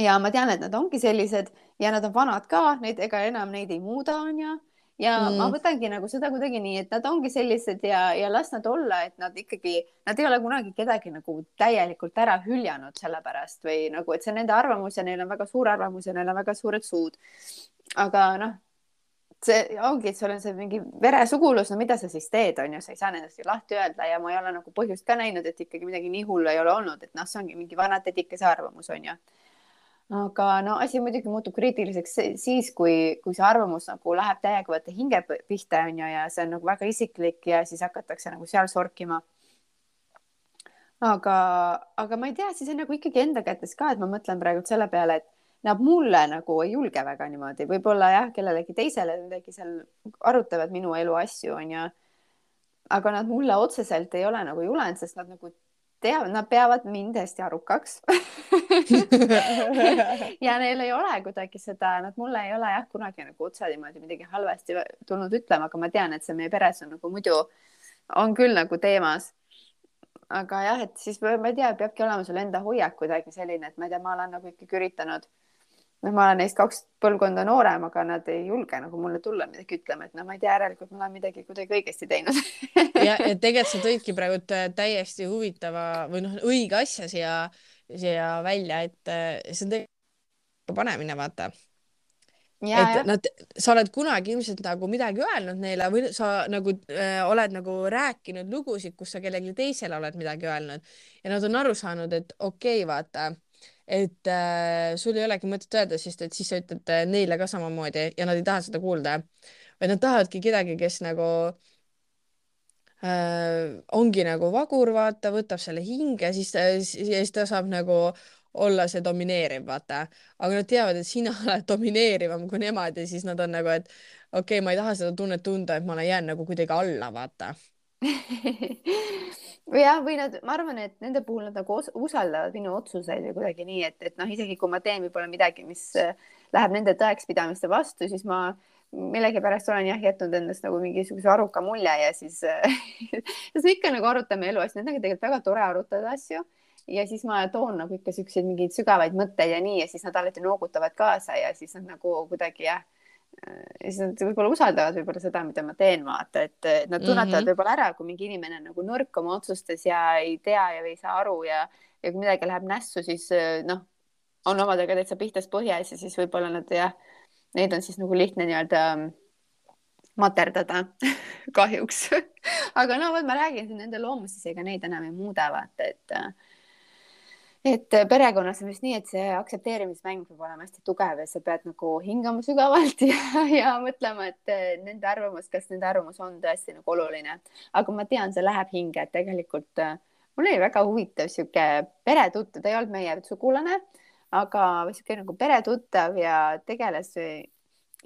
ja ma tean, et nad ongi sellised ja nad on vanad ka, neid ega enam neid ei muuda, onju. ja mm. ma võtangi nagu seda kuidagi nii, et nad ongi sellised ja, ja las nad olla, et nad ikkagi, nad ei ole kunagi kedagi nagu täielikult ära hüljanud sellepärast või nagu, et see on nende arvamus ja neil on väga suur arvamus ja neil on väga suured suud. aga noh see ongi, et sul on see mingi veresugulus, no mida sa siis teed, on ju, sa ei saa nendest ju lahti öelda ja ma ei ole nagu põhjust ka näinud, et ikkagi midagi nii hullu ei ole olnud, et noh, see ongi mingi vana tädikese arvamus, on ju. aga no asi muidugi muutub kriitiliseks siis, kui, kui see arvamus nagu läheb täiega võtta hinge pihta, on ju, ja see on nagu väga isiklik ja siis hakatakse nagu seal sorkima aga, aga ma ei tea, siis on nagu ikkagi enda kätes ka, et ma mõtlen praegu selle peale, et nad mulle nagu ei julge väga niimoodi, võib-olla jah, kellelegi teisele midagi seal arutavad minu elu asju, onju. aga nad mulle otseselt ei ole nagu julenud, sest nad nagu teavad, nad peavad mind hästi arukaks. Ja neil ei ole kuidagi seda, nad mulle ei ole jah kunagi nagu otse niimoodi midagi halvasti tulnud ütlema, aga ma tean, et see meie peres on nagu muidu on küll nagu teemas. Aga jah, et siis ma ei tea, peabki olema sul enda hoiak kuidagi selline, et ma ei tea, ma olen nagu ikkagi üritanud noh, ma olen neist kaks põlvkonda noorem, aga nad ei julge nagu mulle tulla midagi ütlema, et no ma ei tea, järelikult ma olen midagi kuidagi õigesti teinud ja, ja tegelikult sa tõidki praegu täiesti huvitava või noh, õige asja siia, siia välja, et see on tegelikult panemine, vaata. Ja, et ja. nad, sa oled kunagi ilmselt nagu midagi öelnud neile või sa nagu äh, oled nagu rääkinud lugusid, kus sa kellelegi teisele oled midagi öelnud ja nad on aru saanud, et okei okay,, vaata et äh, sul ei olegi mõtet öelda, sest et siis sa ütled äh, neile ka samamoodi ja nad ei taha seda kuulda. vaid nad tahavadki kedagi, kes nagu äh, ongi nagu vagur, vaata, võtab selle hinge, siis, siis ta saab nagu olla see domineeriv, vaata. aga nad teavad, et sina oled domineerivam kui nemad ja siis nad on nagu, et okei okay,, ma ei taha seda tunnet tunda, et ma jään nagu kuidagi alla, vaata jah, või nad, ma arvan, et nende puhul nad nagu usaldavad minu otsuseid või kuidagi nii, et, et noh, isegi kui ma teen võib-olla midagi, mis äh, läheb nende tõekspidamiste vastu, siis ma millegipärast olen jah jätnud endast nagu mingisuguse aruka mulje ja siis siis me ikka nagu arutame eluasju, need on tegelikult väga tore arutada asju ja siis ma toon nagu ikka siukseid mingeid sügavaid mõtteid ja nii ja siis nad alati noogutavad kaasa ja siis nad nagu kuidagi jah ja siis nad võib-olla usaldavad võib-olla seda, mida ma teen, vaata, et nad tunnetavad mm -hmm. võib-olla ära, kui mingi inimene on nagu nõrk oma otsustes ja ei tea ja ei saa aru ja, ja kui midagi läheb nässu, siis noh, on omadega täitsa pihtas põhjas ja siis võib-olla nad jah, neid on siis nagu lihtne nii-öelda materdada kahjuks aga no vot, ma räägin nende loomustes, ega neid enam ei muuda, vaata, et et äh, perekonnas on vist nii, et see aktsepteerimismäng peab olema hästi tugev ja sa pead nagu hingama sügavalt ja, ja mõtlema, et äh, nende arvamus, kas nende arvamus on tõesti nagu oluline. aga ma tean, see läheb hinge, et tegelikult äh, mul oli väga huvitav sihuke peretuttav, ta ei olnud meie sugulane, aga sihuke nagu peretuttav ja tegeles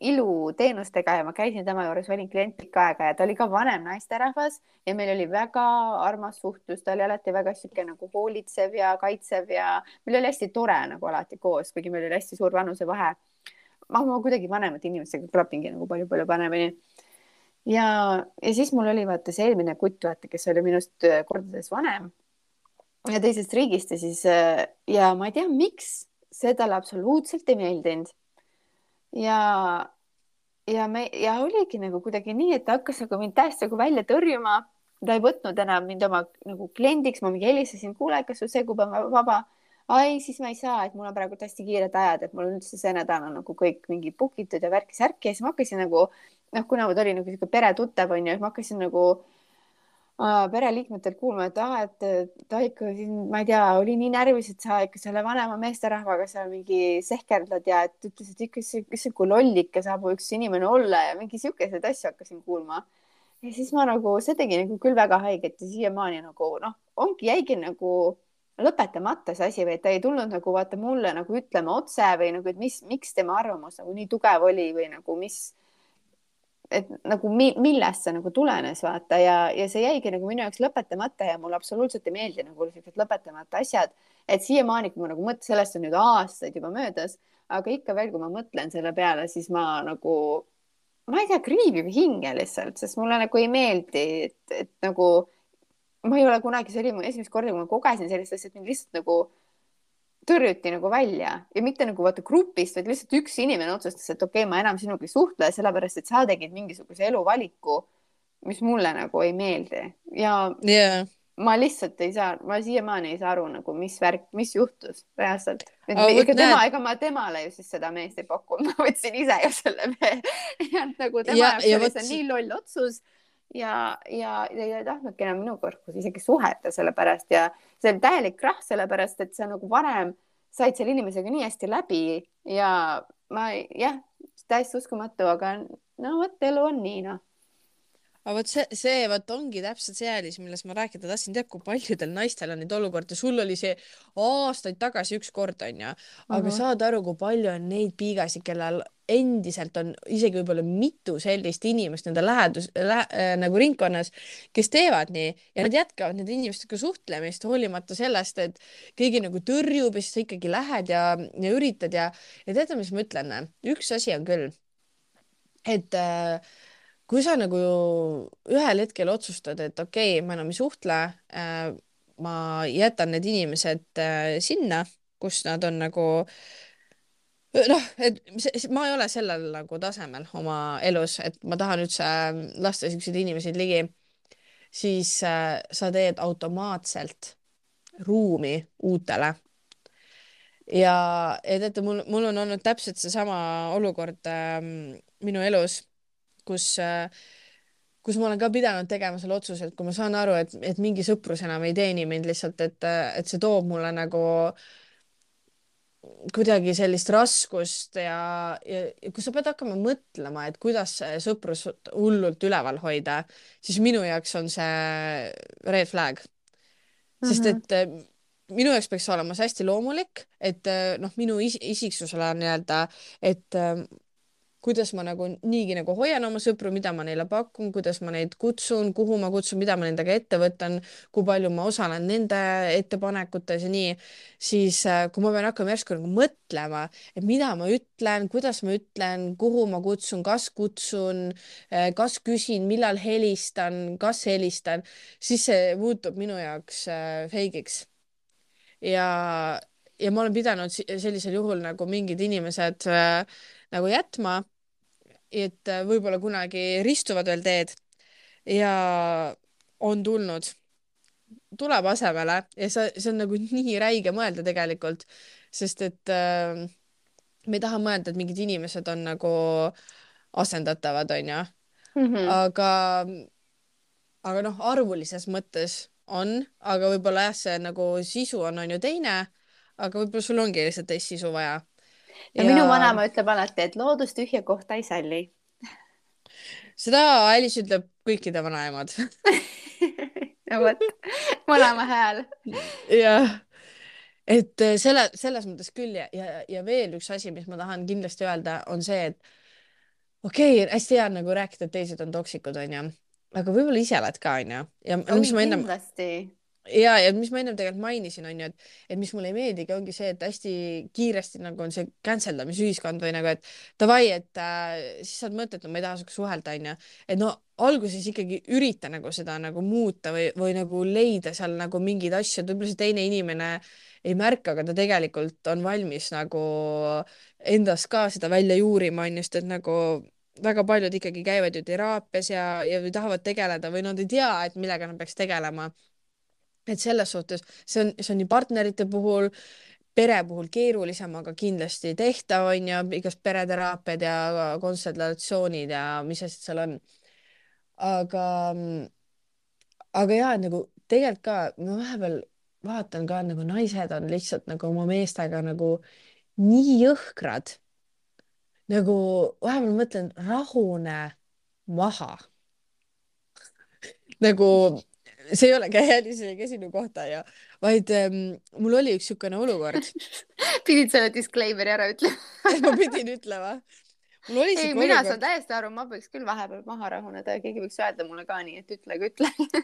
iluteenustega ja ma käisin tema juures, olin klient pikka aega ja ta oli ka vanem naisterahvas ja meil oli väga armas suhtlus, ta oli alati väga sihuke nagu hoolitsev ja kaitsev ja meil oli hästi tore nagu alati koos, kuigi meil oli hästi suur vanusevahe. ma, ma kuidagi vanemate inimestega klapingi nagu palju-palju paremini. ja, ja siis mul oli vaata see eelmine kutt, vaata, kes oli minust kordades vanem ja teisest riigist ja siis ja ma ei tea, miks see talle absoluutselt ei meeldinud ja, ja me ja oligi nagu kuidagi nii, et ta hakkas nagu mind täiesti nagu välja tõrjuma. ta ei võtnud enam mind oma nagu kliendiks, ma mingi helistasin, kuule, kas sul see kuupäev on vaba? ai, siis ma ei saa, et mul on praegu hästi kiired ajad, et mul on üldse see nädal on nagu kõik mingi book itud ja värki-särki ja siis ma hakkasin nagu noh, kuna ta oli nagu sihuke peretuttav onju, siis ma hakkasin nagu pereliikmetelt kuulma, et aa, et ta ikka siin, ma ei tea, oli nii närvis, et sa ikka selle vanema meesterahvaga seal mingi sehkerdad ja et ütles, et ikka see, kes see kui lollike saab üks inimene olla ja mingi siukeseid asju hakkasin kuulma. ja siis ma nagu, see tegi nagu küll väga haiget ja siiamaani nagu noh, ongi, jäigi nagu lõpetamata see asi või et ta ei tulnud nagu vaata mulle nagu ütlema otse või nagu, et mis, miks tema arvamus nagu nii tugev oli või nagu mis et nagu mi, millest see nagu tulenes, vaata ja, ja see jäigi nagu minu jaoks lõpetamata ja mulle absoluutselt ei meeldi nagu sellised lõpetamata asjad. et siiamaani, kui ma nagu mõtlen, sellest on nüüd aastaid juba möödas, aga ikka veel, kui ma mõtlen selle peale, siis ma nagu, ma ei tea, kriibib hinge lihtsalt, sest mulle nagu ei meeldi, et, et nagu ma ei ole kunagi, see oli mu esimest korda, kui ma kogesin sellist asja, et mind lihtsalt nagu tõrjuti nagu välja. Ja mitte nagu vaata grupist, vaid lihtsalt üks inimene otsustas, et okei okay,, ma enam sinuga ei suhtle, sellepärast et sa tegid mingisuguse eluvaliku, mis mulle nagu ei meeldi. Ja yeah. ma lihtsalt ei saa, ma siiamaani ei saa aru nagu, mis värk, mis juhtus reaalselt. ega tema, ega ma temale ju siis seda meest ei pakkunud, ma võtsin ise ju selle mehe. Ja nagu tema jaoks oli see nii loll otsus ja, ja, ja ei tahtnudki enam minuga isegi suhelda sellepärast ja see oli täielik krahh, sellepärast et sa nagu varem said selle inimesega nii hästi läbi ja ma jah, täiesti uskumatu, aga no vot, elu on nii noh. Aga vot see, see vot ongi täpselt see eelis, millest ma rääkida tahtsin, tead, kui paljudel naistel on neid olukordi, sul oli see aastaid tagasi üks kord onju, aga uh -huh. saad aru, kui palju on neid piigasid, kellel endiselt on isegi võib-olla mitu sellist inimest nende lähedus lä, äh, nagu ringkonnas, kes teevad nii ja nad jätkavad nende inimestega suhtlemist hoolimata sellest, et keegi nagu tõrjub ja siis sa ikkagi lähed ja, ja üritad ja, ja teate, mis ma ütlen, üks asi on küll, et äh, kui sa nagu ühel hetkel otsustad, et okei okay,, ma enam ei suhtle äh,, ma jätan need inimesed äh, sinna, kus nad on nagu noh, et see, ma ei ole sellel nagu tasemel oma elus, et ma tahan üldse lasta siukseid inimesi ligi, siis äh, sa teed automaatselt ruumi uutele. ja, ja teate, mul, mul on olnud täpselt seesama olukord äh, minu elus kus kus ma olen ka pidanud tegema selle otsuse, et kui ma saan aru, et, et mingi sõprus enam ei teeni mind lihtsalt, et, et see toob mulle nagu kuidagi sellist raskust ja, ja, ja kui sa pead hakkama mõtlema, et kuidas sõprus hullult üleval hoida, siis minu jaoks on see red flag. sest et mm -hmm. minu jaoks peaks olema see hästi loomulik, et noh, minu is isiksusele nii-öelda, et kuidas ma nagu niigi nagu hoian oma sõpru, mida ma neile pakun, kuidas ma neid kutsun, kuhu ma kutsun, mida ma nendega ette võtan, kui palju ma osalen nende ettepanekutes ja nii, siis äh, kui ma pean hakkama järsku nagu mõtlema, et mida ma ütlen, kuidas ma ütlen, kuhu ma kutsun, kas kutsun, äh, kas küsin, millal helistan, kas helistan, siis see muutub minu jaoks äh, feigiks. ja, ja ma olen pidanud sellisel juhul nagu mingid inimesed äh, nagu jätma. et äh, võib-olla kunagi ristuvad veel teed ja on tulnud, tuleb asemele ja see, see on nagu nii räige mõelda tegelikult, sest et äh, me ei taha mõelda, et mingid inimesed on nagu asendatavad, onju mm. -hmm. aga, aga noh, arvulises mõttes on, aga võib-olla jah, see nagu sisu on, on ju teine, aga võib-olla sul ongi lihtsalt teist sisu vaja ja, ja minu vanaema ütleb alati, et loodus tühja kohta ei salli. seda Alice ütleb kõikide vanaemad no vot, mõlema hääl. jah, et selle, selles mõttes küll ja, ja, ja veel üks asi, mis ma tahan kindlasti öelda, on see, et okei okay,, hästi hea on nagu rääkida, et teised on toksikud, onju, aga võib-olla ise oled ka, onju. ja Oi, mis ma ennem. kindlasti ja, ja mis ma ennem tegelikult mainisin, on ju, et, et mis mulle ei meeldigi, ongi see, et hästi kiiresti nagu on see cancel damisühiskond või nagu, et davai, et äh, siis saad mõtet, no ma ei taha sinuga suhelda, onju. et no alguses ikkagi ürita nagu seda nagu muuta või, või nagu leida seal nagu mingeid asju, et võib-olla see teine inimene ei märka, aga ta tegelikult on valmis nagu endast ka seda välja juurima, onju, sest et nagu väga paljud ikkagi käivad ju teraapias ja, ja tahavad tegeleda või nad ei tea, et millega nad peaks tegelema et selles suhtes see on, see on nii partnerite puhul, pere puhul keerulisem, aga kindlasti tehtav on ju, igast pereteraapiad ja konsultatsioonid ja mis asjad seal on. aga, aga ja nagu tegelikult ka ma vahepeal vaatan ka nagu naised on lihtsalt nagu oma meestega nagu nii jõhkrad. nagu vahepeal mõtlen, rahune maha nagu see ei ole käelise käsinu kohta ja, vaid ähm, mul oli üks niisugune olukord. Pidid selle disclaimer'i ära ütlema. Ma pidin ütlema. mul oli ei, mina olukord... saan täiesti aru, ma võiks küll vahepeal maha rahuneda ja keegi võiks öelda mulle ka nii, et ütlege, ütle.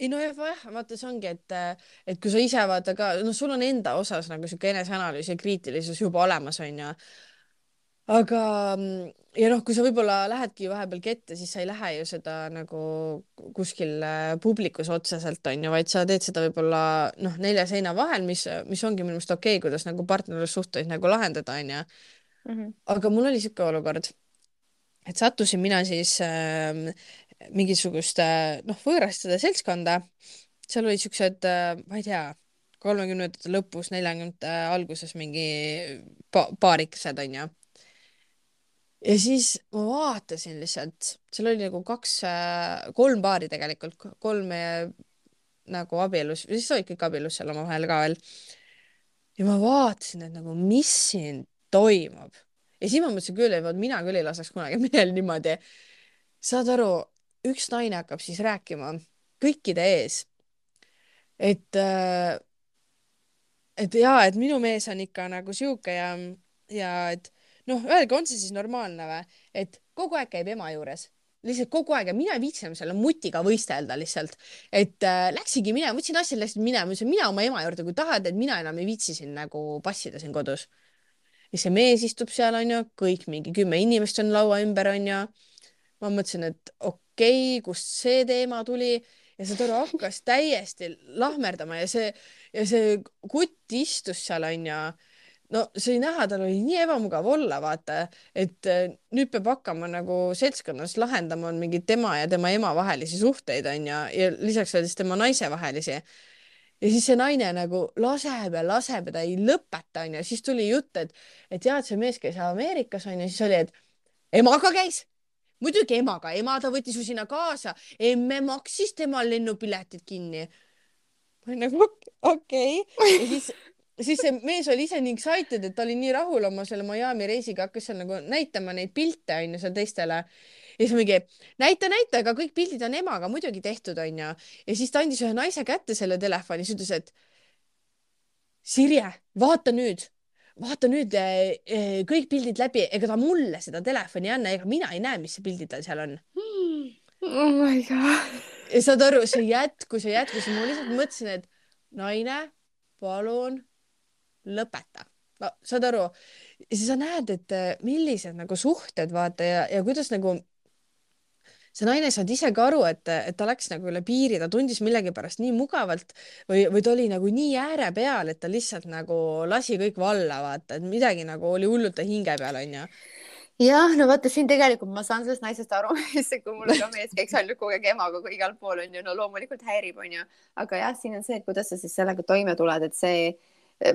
Ei no jah, vaata, see ongi, et, et kui sa ise vaata ka, noh, sul on enda osas nagu sihuke eneseanalüüs ja kriitilisus juba olemas, onju aga ja noh, kui sa võib-olla lähedki vahepeal kette, siis sa ei lähe ju seda nagu kuskil äh, publikus otseselt onju, vaid sa teed seda võib-olla noh, nelja seina vahel, mis, mis ongi minu meelest okei okay,, kuidas nagu partnerlussuhteid nagu lahendada onju mm. -hmm. aga mul oli siuke olukord, et sattusin mina siis äh, mingisugust noh, võõrastade seltskonda, seal olid siuksed äh,, ma ei tea kolmekümnendate lõpus, neljakümnendate alguses mingi pa paarikesed onju ja siis ma vaatasin lihtsalt, seal oli nagu kaks, äh, kolm paari tegelikult, kolm nagu abielus, siis olid kõik abielus seal omavahel ka veel. ja ma vaatasin, et nagu, mis siin toimub ja siis ma mõtlesin küll, et mina küll ei laseks kunagi mehel niimoodi. saad aru, üks naine hakkab siis rääkima kõikide ees, et äh, et ja, et minu mees on ikka nagu sihuke ja, ja et noh, öelge, on see siis normaalne või, et kogu aeg käib ema juures, lihtsalt kogu aeg ja mina ei viitsi enam selle mutiga võistelda lihtsalt, et äh, läksingi minema, võtsin asjad, läksin minema, ütlesin mina oma ema juurde, kui tahad, et mina enam ei viitsi siin nagu passida siin kodus. ja see mees istub seal onju, kõik mingi kümme inimest on laua ümber onju. ma mõtlesin, et okei okay,, kust see teema tuli. Ja saad aru, hakkas täiesti lahmerdama ja see ja see kutt istus seal onju no see oli näha, tal oli nii ebamugav olla, vaata, et äh, nüüd peab hakkama nagu seltskonnas lahendama mingeid tema ja tema ema vahelisi suhteid onju ja lisaks veel siis tema naise vahelisi. ja siis see naine nagu laseb ja laseb ja ta ei lõpeta onju, siis tuli jutt, et, et jah, et see mees käis Ameerikas onju, siis oli, et emaga käis muidugi emaga, ema ta võttis ju sinna kaasa, emme maksis temal lennupiletid kinni. ma olin nagu okei okay. ja siis siis see mees oli ise nii excited, et ta oli nii rahul oma selle Miami reisiga, hakkas seal nagu näitama neid pilte onju seal teistele. ja siis mingi näita, näita, aga kõik pildid on emaga muidugi tehtud onju. ja siis ta andis ühe naise kätte selle telefoni, siis ütles, et Sirje, vaata nüüd, vaata nüüd eh, eh, kõik pildid läbi, ega ta mulle seda telefoni ei anna, ega mina ei näe, mis pildid tal seal on hmm.. oh my god. ja saad aru, see jätkus ja jätkus ja ma lihtsalt mõtlesin, et naine, palun lõpeta. no saad aru, siis sa näed, et äh, millised nagu suhted vaata ja, ja kuidas nagu see naine ei saanud ise ka aru, et, et ta läks nagu üle piiri, ta tundis millegipärast nii mugavalt või, või ta oli nagu nii ääre peal, et ta lihtsalt nagu lasi kõik valla, vaata, et midagi nagu oli hullult ta hinge peal, onju jah, no vaata siin tegelikult ma saan sellest naisest aru, kui mul ka mees käiks ainult kogu aeg emaga igal pool onju, no loomulikult häirib onju, aga jah, siin on see, et kuidas sa siis sellega toime tuled, et see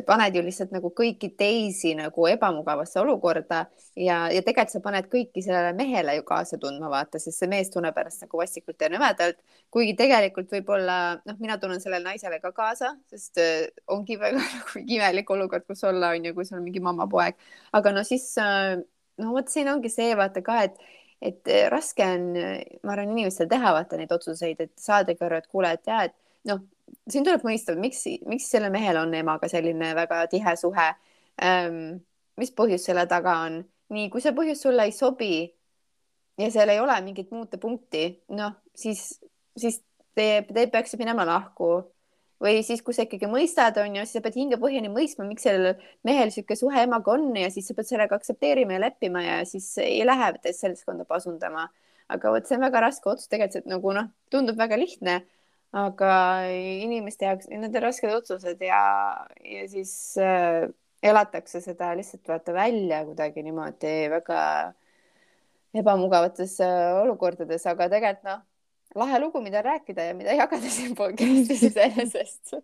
paned ju lihtsalt nagu kõiki teisi nagu ebamugavasse olukorda ja, ja tegelikult sa paned kõiki sellele mehele ju kaasa tundma, vaata, sest see mees tunneb ennast nagu vastikult ja nõmedalt, kuigi tegelikult võib-olla noh, mina tunnen sellele naisele ka kaasa, sest äh, ongi väga nagu imelik olukord, kus olla on ju, kui sul on mingi mamma-poeg, aga no siis äh, no vot siin ongi see vaata ka, et et raske on, ma arvan, inimestel teha vaata neid otsuseid, et saadagi aru, et kuule, et ja, et noh, siin tuleb mõista, miks, miks sellel mehel on emaga selline väga tihe suhe ähm,. mis põhjus selle taga on nii, kui see põhjus sulle ei sobi ja seal ei ole mingit muutepunkti, noh, siis, siis te, te peaksite minema lahku või siis, kui sa ikkagi mõistad, on ju, siis sa pead hingepõhjani mõistma, miks sellel mehel niisugune suhe emaga on ja siis sa pead sellega aktsepteerima ja leppima ja siis ei lähe teist seltskonda pasundama. aga vot see on väga raske otsus tegelikult, nagu noh, tundub väga lihtne, aga inimeste jaoks, need on rasked otsused ja, ja siis äh, elatakse seda lihtsalt vaata välja kuidagi niimoodi väga ebamugavates äh, olukordades, aga tegelikult noh lahe lugu, mida rääkida ja mida jagada siin podcast'is iseenesest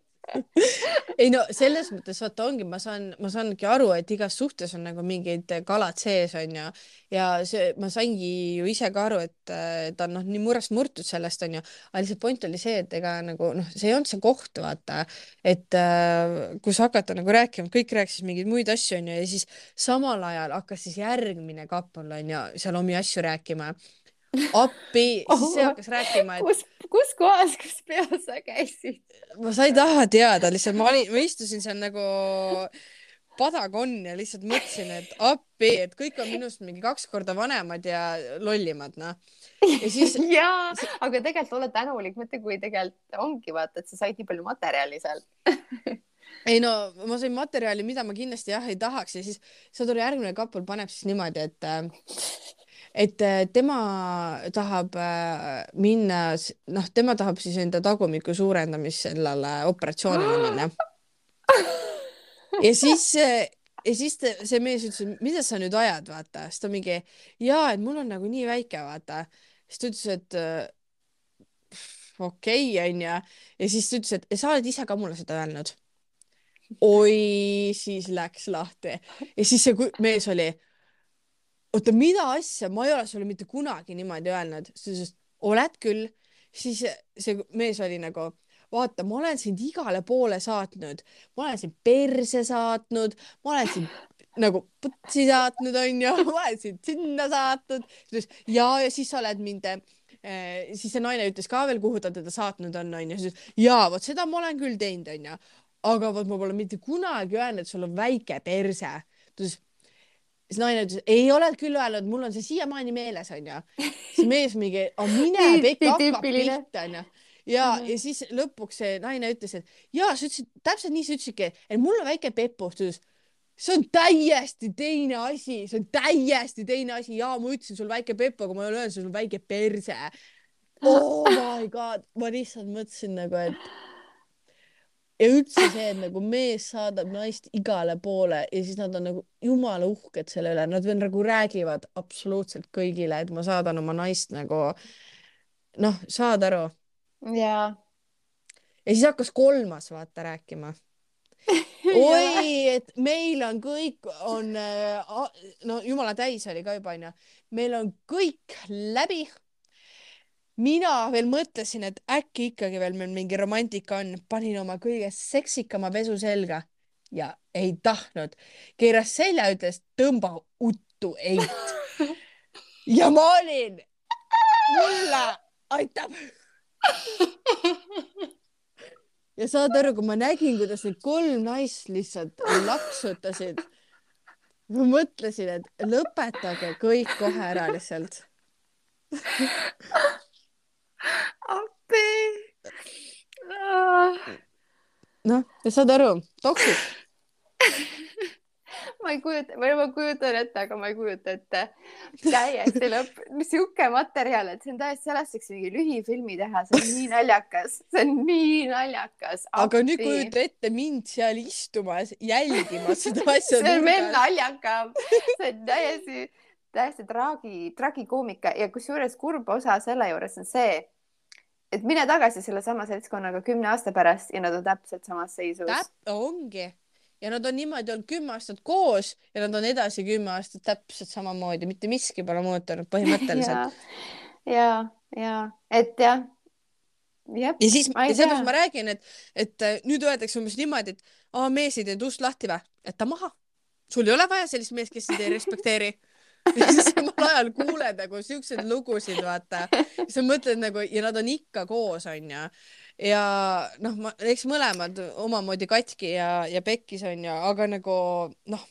ei no selles mõttes vaata ongi, ma saan, ma saangi aru, et igas suhtes on nagu mingid kalad sees onju ja see, ma saingi ju ise ka aru, et ta on noh, nii murest murtud sellest onju, aga lihtsalt point oli see, et ega nagu noh, see ei olnud see koht, vaata, et äh, kus hakata nagu rääkima, kõik rääkisid mingeid muid asju onju ja siis samal ajal hakkas siis järgmine kappel onju seal omi asju rääkima appi oh,, siis see hakkas rääkima, et. kus, kus kohas, kus peos sa käisid? ma sa ei taha teada, lihtsalt ma olin, ma istusin seal nagu padakonn ja lihtsalt mõtlesin, et appi, et kõik on minust mingi kaks korda vanemad ja lollimad, noh. ja siis jaa, aga tegelikult ole tänulik, mõtle, kui tegelikult ongi vaata, et sa said nii palju materjali seal ei no ma sain materjali, mida ma kindlasti jah ei tahaks ja siis seal tuli järgmine kappel paneb siis niimoodi, et et äh, tema tahab äh, minna, noh, tema tahab siis enda tagumiku suurendamist sellele operatsioonile minna. ja siis, äh, ja siis te, see mees ütles, et mida sa nüüd ajad, vaata, siis ta mingi ja et mul on nagu nii väike, vaata. siis ta ütles, et okei okay,, onju. ja siis ta ütles, et sa oled ise ka mulle seda öelnud. oi, siis läks lahti ja siis see mees oli oota, mida asja, ma ei ole sulle mitte kunagi niimoodi öelnud, siis ütles, oled küll, siis see mees oli nagu, vaata, ma olen sind igale poole saatnud, ma olen sind perse saatnud, ma olen sind nagu putsi saatnud, onju, ma olen sind sinna saatnud. ja, ja siis sa oled mind äh, siis see naine ütles ka veel, kuhu ta teda saatnud on, onju. siis ja vot seda ma olen küll teinud, onju. aga vot ma pole mitte kunagi öelnud, et sul on väike perse. ta ütles, siis naine ütles, ei oled küll öelnud, mul on see siiamaani meeles, onju. siis mees mingi, mine pekki, hakkab pihta, onju. ja mm, -hmm. ja siis lõpuks see naine ütles, et ja sa ütlesid, täpselt nii sa ütlesidki, et mul on väike pepustus. see on täiesti teine asi, see on täiesti teine asi ja ma ütlesin sul väike pepu, aga ma ei ole öelnud, sul on väike perse. Oh my god, ma lihtsalt mõtlesin nagu, et ja üldse see, et nagu mees saadab naist igale poole ja siis nad on nagu jumala uhked selle üle, nad veel nagu räägivad absoluutselt kõigile, et ma saadan oma naist nagu noh, saad aru? jaa. ja siis hakkas kolmas vaata rääkima. Oi, et meil on kõik on, äh, no jumala täis oli ka juba onju, meil on kõik läbi mina veel mõtlesin, et äkki ikkagi veel meil mingi romantika on, panin oma kõige seksikama pesu selga ja ei tahtnud. keeras selja, ütles tõmba uttu eit. ja ma olin, mulle aitab. ja saad aru, kui ma nägin, kuidas need kolm naist lihtsalt laksutasid, ma mõtlesin, et lõpetage kõik kohe ära lihtsalt appi. noh, saad aru, toksik ma ei kujuta, või ma kujutan ette, aga ma ei kujuta ette. täiesti lõpp, sihuke materjal, et see on täiesti, sellest võiks mingi lühifilmi teha, see on nii naljakas, see on nii naljakas. aga nüüd kujuta ette mind seal istumas, jälgimas seda asja. see on veel naljakam, see on täiesti, täiesti traagi, tragikoomika ja kusjuures kurb osa selle juures on see et mine tagasi sellesama seltskonnaga kümne aasta pärast ja nad on täpselt samas seisus. täp-, ongi ja nad on niimoodi olnud kümme aastat koos ja nad on edasi kümme aastat täpselt samamoodi, mitte miski pole muutunud põhimõtteliselt. ja, ja, ja et jah. ja siis, ja sellepärast ma räägin, et, et äh, nüüd öeldakse umbes niimoodi, et aa, mees ei teinud ust lahti või, jäta maha. sul ei ole vaja sellist meest, kes sind ei respekteeri ja siis samal ajal kuuled nagu siukseid lugusid, vaata. sa mõtled nagu ja nad on ikka koos, onju. ja noh, ma, eks mõlemad omamoodi katki ja, ja pekkis onju, aga nagu noh,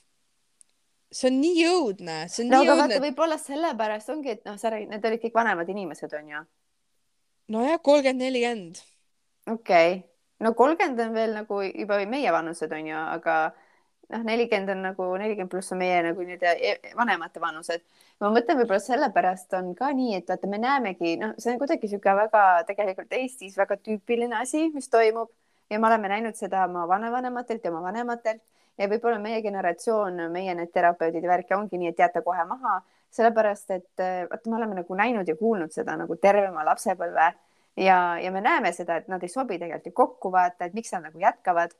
see on nii õudne, see on no nii aga õudne võib-olla sellepärast ongi, et noh, sa räägid, need olid kõik vanemad inimesed, onju. nojah, kolmkümmend, nelikümmend. okei okay., no kolmkümmend on veel nagu juba meie vanused onju, aga noh, nelikümmend on nagu nelikümmend pluss on meie nagu nii-öelda e- vanemate vanused. ma mõtlen, võib-olla sellepärast on ka nii, et vaata, me näemegi, noh, see on kuidagi sihuke väga tegelikult Eestis väga tüüpiline asi, mis toimub ja me oleme näinud seda oma vanavanematelt ja oma vanematelt ja võib-olla meie generatsioon, meie need terapeudid ja värk ongi nii, et jätta kohe maha, sellepärast et vaata, me oleme nagu näinud ja kuulnud seda nagu terve oma lapsepõlve ja, ja me näeme seda, et nad ei sobi tegelikult ju kokku, vaata, et miks nad nagu jätkavad.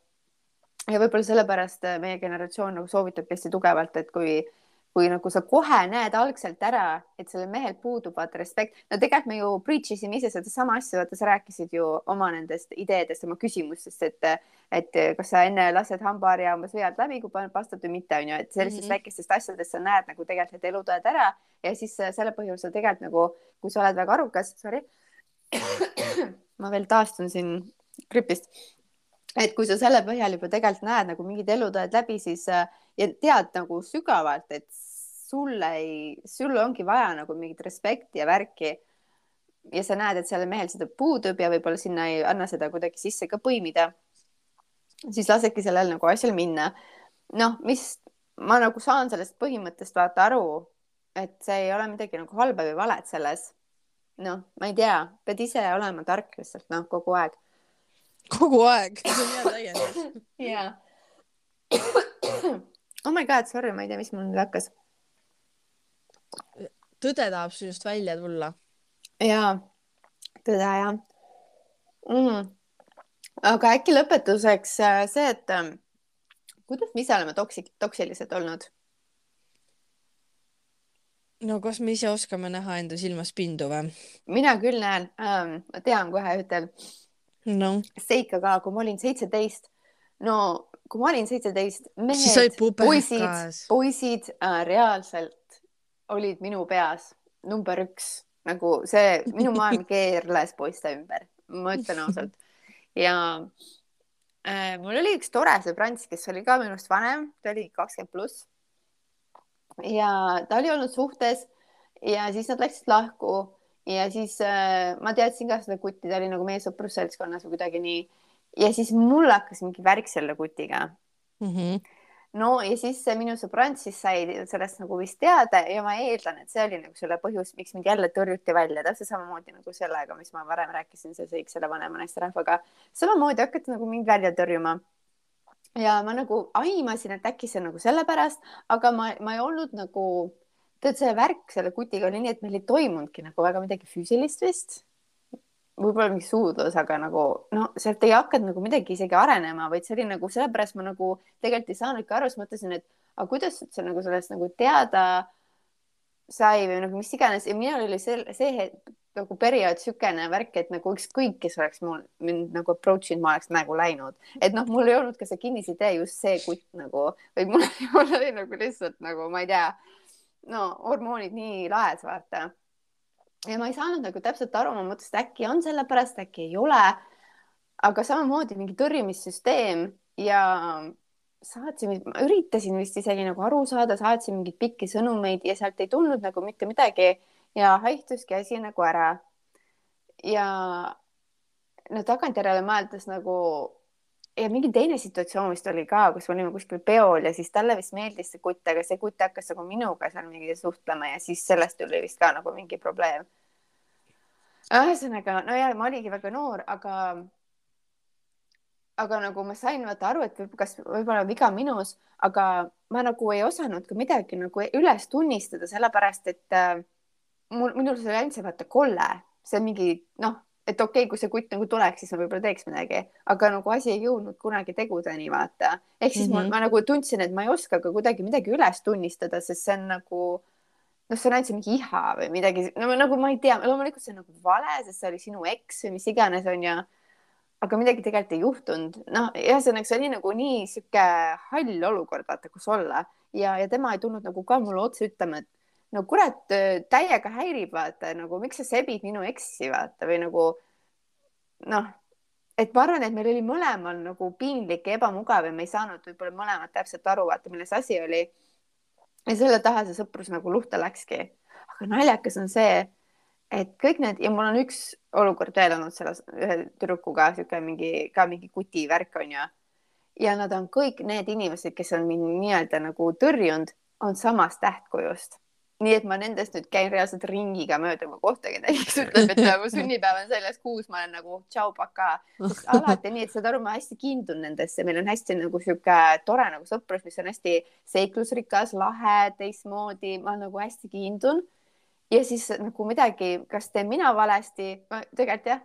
Ja võib-olla sellepärast meie generatsioon nagu soovitabki hästi tugevalt, et kui kui nagu sa kohe näed algselt ära, et sellel mehel puudub vaata respekt, no tegelikult me ju preach isime ise sedasama asja, vaata sa rääkisid ju oma nendest ideedest, oma küsimustest, et et kas sa enne lased hambaharja umbes vead läbi, kui paned pastat või mitte, onju, et sellistest mm -hmm. väikestest asjadest sa näed nagu tegelikult need elutõed ära ja siis selle põhjul sa tegelikult nagu, kui sa oled väga arukas, sorry ma veel taastun siin gripist et kui sa selle põhjal juba tegelikult näed nagu mingid elutõed läbi, siis ja tead nagu sügavalt, et sulle ei, sul ongi vaja nagu mingit respekti ja värki. ja sa näed, et sellel mehel seda puudub ja võib-olla sinna ei anna seda kuidagi sisse ka põimida. siis lasedki sellel nagu asjal minna. noh, mis ma nagu saan sellest põhimõttest vaata aru, et see ei ole midagi nagu halba või valet selles. noh, ma ei tea, pead ise olema tark lihtsalt noh, kogu aeg. Kogu aeg, see on hea täiendus. jaa. oh my god, sorry, ma ei tea, mis mul nüüd hakkas tõde tahab sinust välja tulla. jaa, tõde jah mm.. aga äkki lõpetuseks äh, see, et ähm, kuidas me ise oleme toksik-, toksilised olnud? no kas me ise oskame näha enda silmas pindu või? mina küll näen ähm,, ma tean kohe ühte no. seika ka, kui ma olin seitseteist. no kui ma olin seitseteist, mehed, poisid, poisid äh, reaalselt olid minu peas number üks, nagu see, minu maailm keerles poiste ümber, ma ütlen ausalt. ja äh, mul oli üks tore sõbrants, kes oli ka minust vanem, ta oli kakskümmend pluss. ja ta oli olnud suhtes ja siis nad läksid lahku ja siis äh, ma teadsin ka seda kutti, ta oli nagu meie sõprusseltskonnas või kuidagi nii. ja siis mul hakkas mingi värk selle kutiga mm. -hmm no ja siis minu sõbrand siis sai sellest nagu vist teada ja ma eeldan, et see oli nagu selle põhjus, miks mind jälle tõrjuti välja, täpselt samamoodi nagu sellega, mis ma varem rääkisin, see sõik selle vanema naisterahvaga. samamoodi hakati nagu mind välja tõrjuma. ja ma nagu aimasin, et äkki see on nagu sellepärast, aga ma, ma ei olnud nagu, tead, see värk selle kutiga oli nii, et meil ei toimunudki nagu väga midagi füüsilist vist. Võib-olla mingi suudlus, aga nagu no sealt ei hakanud nagu midagi isegi arenema, vaid see oli nagu sellepärast ma nagu tegelikult ei saanudki aru, siis mõtlesin, et aga kuidas üldse nagu sellest nagu teada sai või nagu mis iganes. Ja minul oli see, see hetk, nagu periood niisugune värk, et nagu ükskõik, kes oleks mul mind nagu approach inud, ma oleks nagu läinud, et noh, mul ei olnud ka see kinnisidee just see kutt nagu, vaid mul, mul oli nagu lihtsalt nagu ma ei tea, no hormoonid nii laes, vaata ja ma ei saanud nagu täpselt aru, ma mõtlesin, et äkki on sellepärast, äkki ei ole. aga samamoodi mingi tõrjumissüsteem ja saatsin, ma üritasin vist isegi nagu aru saada, saatsin mingeid pikki sõnumeid ja sealt ei tulnud nagu mitte midagi ja haihtuski asi nagu ära. ja no tagantjärele mõeldes nagu ja mingi teine situatsioon vist oli ka, kus me olime kuskil peol ja siis talle vist meeldis see kutt, aga see kutt hakkas nagu minuga seal mingi suhtlema ja siis sellest tuli vist ka nagu mingi probleem. ühesõnaga, no ja ma oligi väga noor, aga aga nagu ma sain vaata aru, et kas võib-olla viga minus, aga ma nagu ei osanud ka midagi nagu üles tunnistada, sellepärast et äh, mul, minul see oli ainult see vaata kolle, see mingi noh et okei okay,, kui see kutt nagu tuleks, siis ma võib-olla teeks midagi, aga nagu asi ei jõudnud kunagi tegudeni, vaata. ehk siis mm -hmm. ma, ma nagu tundsin, et ma ei oska ka kuidagi midagi üles tunnistada, sest see on nagu noh, see on ainult see mingi iha või midagi, no nagu ma ei tea, loomulikult see on nagu vale, sest see oli sinu eks või mis iganes on ju. aga midagi tegelikult ei juhtunud, noh, ühesõnaga see oli nagu nii sihuke hall olukord, vaata, kus olla ja, ja tema ei tulnud nagu ka mulle otse ütlema, et no kurat, täiega häirib, vaata nagu, miks sa sebid minu ekssi, vaata või nagu noh, et ma arvan, et meil oli mõlemal nagu piinlik ja ebamugav ja me ei saanud võib-olla mõlemad täpselt aru, vaata, milles asi oli. ja selle taha see sõprus nagu luhta läkski. aga naljakas on see, et kõik need ja mul on üks olukord veel olnud selles ühe tüdrukuga, sihuke mingi ka mingi kuti värk on ju. ja nad on kõik need inimesed, kes on mind nii-öelda nagu tõrjunud, on samast tähtkujust nii et ma nendest nüüd käin reaalselt ringiga mööda, kui ma kohtagi näiteks ütleb, et mu sünnipäev on selles kuus, ma olen nagu tšau, paka. alati nii, et saad aru, ma hästi kiindun nendesse, meil on hästi nagu sihuke tore nagu sõprus, mis on hästi seiklusrikas, lahe, teistmoodi, ma nagu hästi kiindun. ja siis nagu midagi, kas teen mina valesti, tegelikult jah,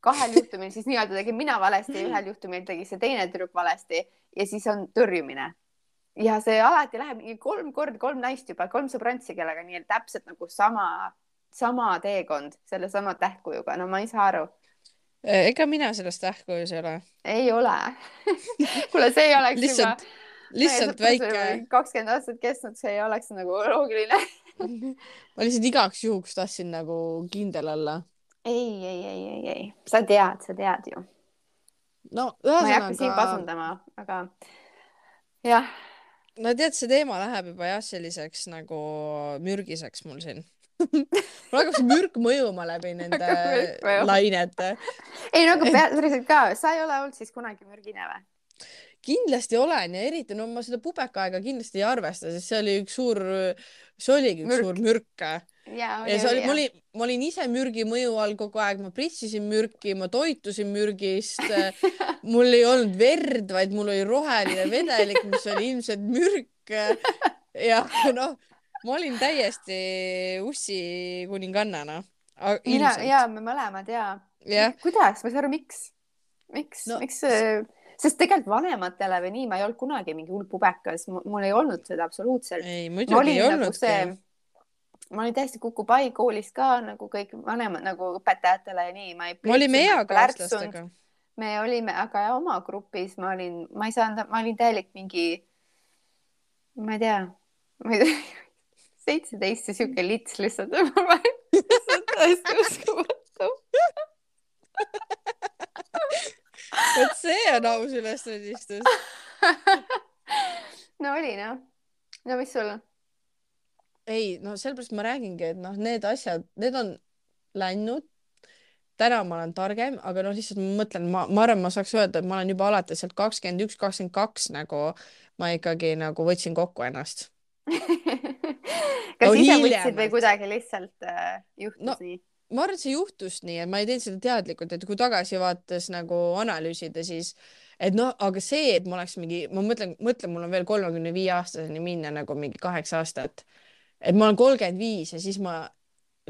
kahel juhtumil siis nii-öelda tegin mina valesti, ühel juhtumil tegi see teine tüdruk valesti. Ja siis on tõrjumine ja see alati läheb mingi kolm korda, kolm naist juba, kolm sõbrantsi, kellega nii täpselt nagu sama, sama teekond sellesama tähtkujuga, no ma ei saa aru. E, ega mina selles tähtkujus ei ole. ei ole kuule, see ei oleks lihtsalt, lihtsalt väike. kakskümmend aastat kestnud, see ei oleks nagu loogiline ma lihtsalt igaks juhuks tahtsin nagu kindel olla. ei, ei, ei, ei, ei, sa tead, sa tead ju. no ühesõnaga. ma ei hakka siin pasundama, aga jah no tead, see teema läheb juba jah, selliseks nagu mürgiseks mul siin mul hakkab see mürk mõjuma läbi nende lainete. ei no aga päriselt ka, sa ei ole olnud siis kunagi mürgine või? kindlasti olen ja eriti no ma seda pubekaaega kindlasti ei arvesta, sest see oli üks suur, see oligi üks mürk. suur mürk ja, ja see oli, ma olin, ma olin ise mürgi mõju all kogu aeg, ma pritsisin mürki, ma toitusin mürgist. Mul ei olnud verd, vaid mul oli roheline vedelik, mis oli ilmselt mürk. ja noh, ma olin täiesti ussi kuningannana. mina ja me mõlemad ja, ja.. kuidas, ma ei saa aru, miks, miks? No,, miks see sest tegelikult vanematele või nii, ma ei olnud kunagi mingi hull pubekas, mul ei olnud seda absoluutselt. ei, muidugi ei olnudki. nagu ma olin täiesti kukupai koolis ka nagu kõik vanemad nagu õpetajatele ja nii. me olime eakaaslastega. me olime, aga oma grupis ma olin, ma ei saanud, ma olin täielik mingi, ma ei tea, seitseteist ja sihuke lits lihtsalt täiesti uskumatu vot see on aus ülestunnistus no oli noh. no mis sul on? Ei, no sellepärast ma räägingi, et noh, need asjad, need on läinud. täna ma olen targem, aga noh, lihtsalt ma mõtlen, ma, ma arvan, ma saaks öelda, et ma olen juba alates sealt kakskümmend üks, kakskümmend kaks nagu ma ikkagi nagu võtsin kokku ennast kas no, ise võtsid või kuidagi lihtsalt äh, juhtus no, nii? ma arvan, et see juhtus nii, et ma ei teinud seda teadlikult, et kui tagasivaates nagu analüüsida, siis et noh, aga see, et ma oleks mingi, ma mõtlen, mõtlen, mul on veel kolmekümne viie aastaseni minna nagu mingi kaheksa aastat et ma olen kolmkümmend viis ja siis ma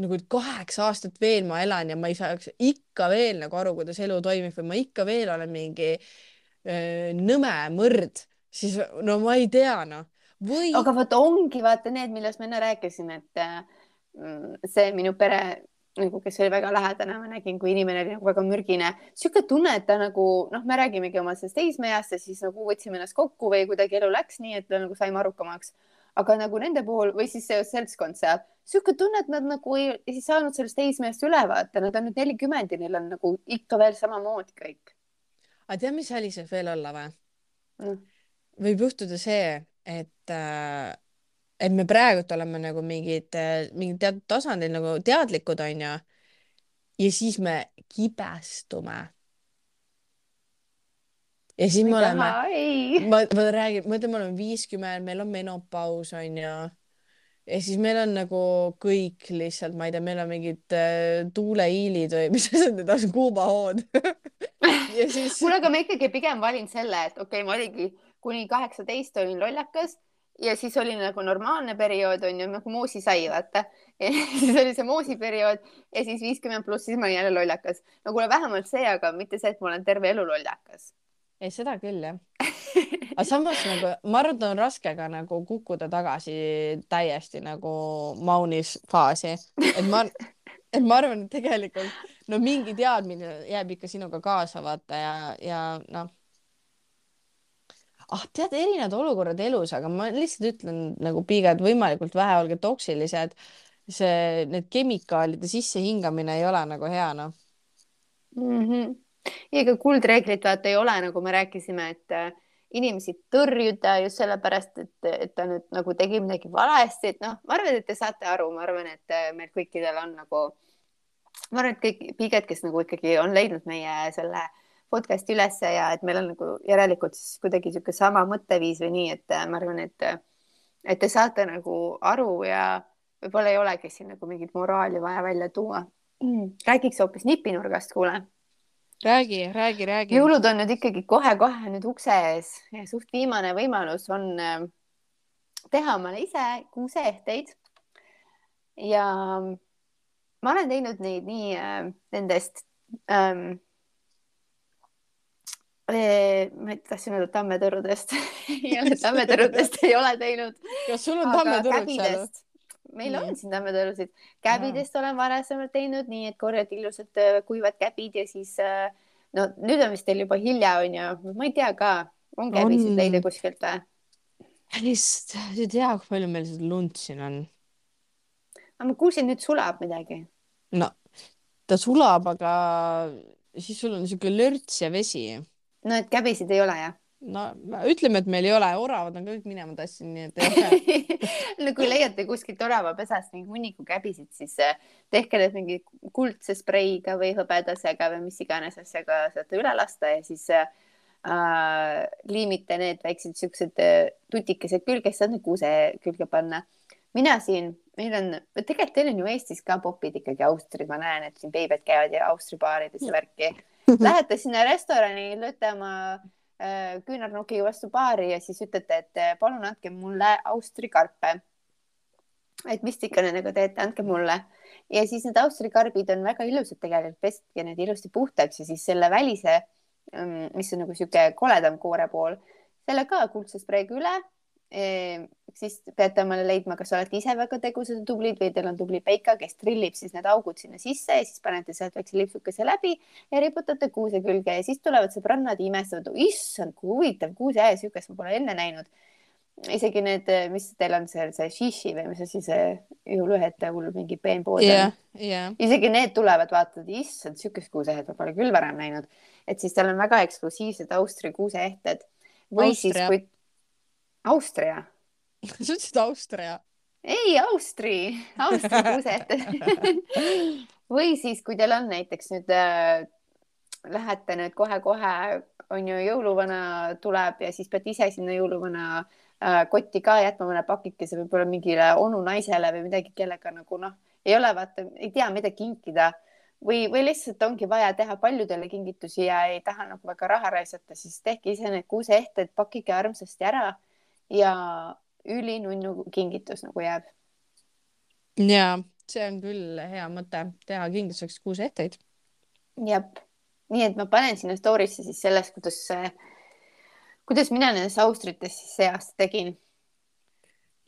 nagu kaheksa aastat veel ma elan ja ma ei saaks ikka veel nagu aru, kuidas elu toimib või ma ikka veel olen mingi öö, nõme mõrd, siis no ma ei tea noh või. aga vot ongi vaata need, millest ma enne rääkisin, et mm, see minu pere nagu, kes oli väga lähedane, ma nägin, kui inimene oli nagu väga mürgine, sihuke tunne, et ta nagu noh, me räägimegi oma sellest teismeeast ja siis nagu võtsime ennast kokku või kuidagi elu läks nii, et nagu saime arukamaks aga nagu nende puhul või siis see seltskond seal, sihuke tunne, et nad nagu ei, ei saanud sellest teismehest üle vaata, nad on nüüd nelikümmend ja neil on nagu ikka veel samamoodi kõik. aga tead, mis asi saab veel olla või mm.? võib juhtuda see, et äh, et me praegult oleme nagu mingid, mingid teatud tasandil nagu teadlikud, onju. ja siis me kibestume ja siis me oleme, ma, ma räägin, ma ütlen, me oleme viiskümmend, meil on menopaus onju. ja siis meil on nagu kõik lihtsalt, ma ei tea, meil on mingid äh, tuuleiilid või mis asjad need on, kuubahood ja siis. kuule, aga ma ikkagi pigem valin selle, et okei okay,, ma oligi kuni kaheksateist olin lollakas ja siis oli nagu normaalne periood on ju, nagu moosi sai, vaata. ja siis oli see moosi periood ja siis viiskümmend pluss, siis ma olin jälle lollakas. no kuule, vähemalt see, aga mitte see, et ma olen terve elu lollakas ei, seda küll jah. aga samas nagu ma arvan, et on raske ka nagu kukkuda tagasi täiesti nagu Maunis faasi, et ma, et ma arvan, et tegelikult no mingi teadmine jääb ikka sinuga kaasa vaata ja, ja noh. ah, tead, erinevad olukorrad elus, aga ma lihtsalt ütlen nagu piiga, et võimalikult vähe olge toksilised. see, need kemikaalide sissehingamine ei ole nagu hea noh mm -hmm ega kuldreeglit vaata ei ole, nagu me rääkisime, et inimesi tõrjuda just sellepärast, et, et ta nüüd nagu tegi midagi valesti, et noh, ma arvan, et te saate aru, ma arvan, et äh, meil kõikidel on nagu, ma arvan, et kõik piged, kes nagu ikkagi on leidnud meie selle podcast'i ülesse ja et meil on nagu järelikult siis kuidagi niisugune sama mõtteviis või nii, et äh, ma arvan, et, et te saate nagu aru ja võib-olla ei olegi siin nagu mingit moraali vaja välja tuua. räägiks hoopis nipinurgast, kuule räägi, räägi, räägi. jõulud on nüüd ikkagi kohe-kohe nüüd ukse ees ja suht viimane võimalus on äh, teha omale ise kuuseehteid. ja ma olen teinud neid nii äh, nendest ähm,. Äh, ma tahtsin öelda tammetõrudest ei ole tammetõrudest ei ole teinud. kas sul on tammetõrud seal? Meil nii. on siin tammetõrusid, käbidest olen varasemalt teinud nii, et korjad ilusad äh, kuivad käbid ja siis äh, no nüüd on vist teil juba hilja onju, ma ei tea ka, on käbisid leida kuskilt või? vist, ei tea, kui palju meil seda lund siin on. aga ma kuulsin, nüüd sulab midagi. no ta sulab, aga siis sul on niisugune lörts ja vesi. no et käbisid ei ole jah? No ütleme, et meil ei ole, oravad on kõik minema tassinud, nii et ei ole no kui leiate kuskilt oravapesast mingi hunniku käbisid, siis eh, tehke need mingi kuldse spreiga või hõbedasega või mis iganes asjaga saate üle lasta ja siis äh, liimite need väiksed siuksed tutikesed külge, saad need kuuse külge panna. mina siin, meil on, tegelikult teil on ju Eestis ka popid ikkagi Austri, ma näen, et siin beebed käivad ja Austri baarides ja värki. Lähete sinna restorani, lööte oma Äh, küünarnukiga vastu baari ja siis ütlete, et äh, palun andke mulle Austri karpe. et mis te ikka nendega teete, andke mulle. ja siis need Austri karbid on väga ilusad tegelikult, pestke need ilusti puhtaks ja siis selle välise, mm, mis on nagu sihuke koledam koore pool, selle ka kuldse spreega üle siis peate omale leidma, kas olete ise väga tegusad ja tublid või teil on tubli peika, kes trillib siis need augud sinna sisse ja siis panete sealt väikse lipsukese läbi ja riputate kuuse külge ja siis tulevad sõbrannad ja imestavad, issand, kui huvitav kuuseäe, siukest ma pole enne näinud. isegi need, mis teil on seal see shishi või mis asi see jõuluõhete hull mingi peenpood on yeah,. Yeah. isegi need tulevad, vaatavad, issand, siukest kuuseähet ma pole küll varem näinud. et siis tal on väga eksklusiivsed Austria kuuseehted või Austria. siis kui Austria. Sa ütlesid Austria? ei, Austri, Austri kuuseeted või siis, kui teil on näiteks nüüd äh, lähete nüüd kohe-kohe on ju jõuluvana tuleb ja siis peate ise sinna jõuluvana äh, kotti ka jätma mõne pakikese võib-olla mingile onu naisele või midagi, kellega nagu noh, ei ole vaata, ei tea, mida kinkida. Või, või lihtsalt ongi vaja teha paljudele kingitusi ja ei taha nagu väga raha raisata, siis tehke ise need kuuseehted, pakkige armsasti ära ja ülinunnu kingitus nagu jääb. ja see on küll hea mõte teha kingituseks kuus ehteid. jah, nii et ma panen sinna story'sse siis sellest, kuidas, kuidas mina nendes austrites siis see aasta tegin.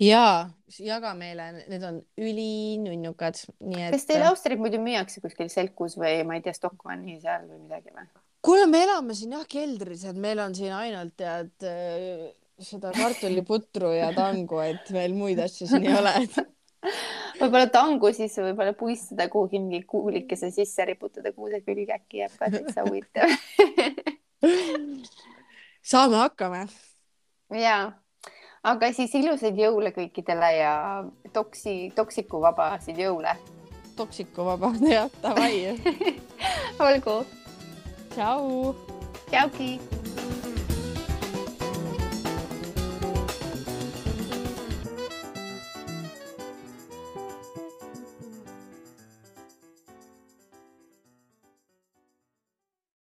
ja jaga meile, need on ülinunnukad, nii et. kas teil Austriat muidu müüakse kuskil Selkus või ma ei tea, Stockmanni seal või midagi või? kuule, me elame siin jah keldris, et meil on siin ainult tead seda kartuliputru ja tangu, et veel muid asju siin ei ole võib-olla tangu siis võib-olla puistada kuhugi mingi kuulikese sisse, riputada kuuse külge, äkki jääb ka täitsa huvitav saame hakkama. ja, aga siis ilusaid jõule kõikidele ja toksi, toksikuvabasid jõule. toksikuvaba, jah, davai olgu. tšau. tšauki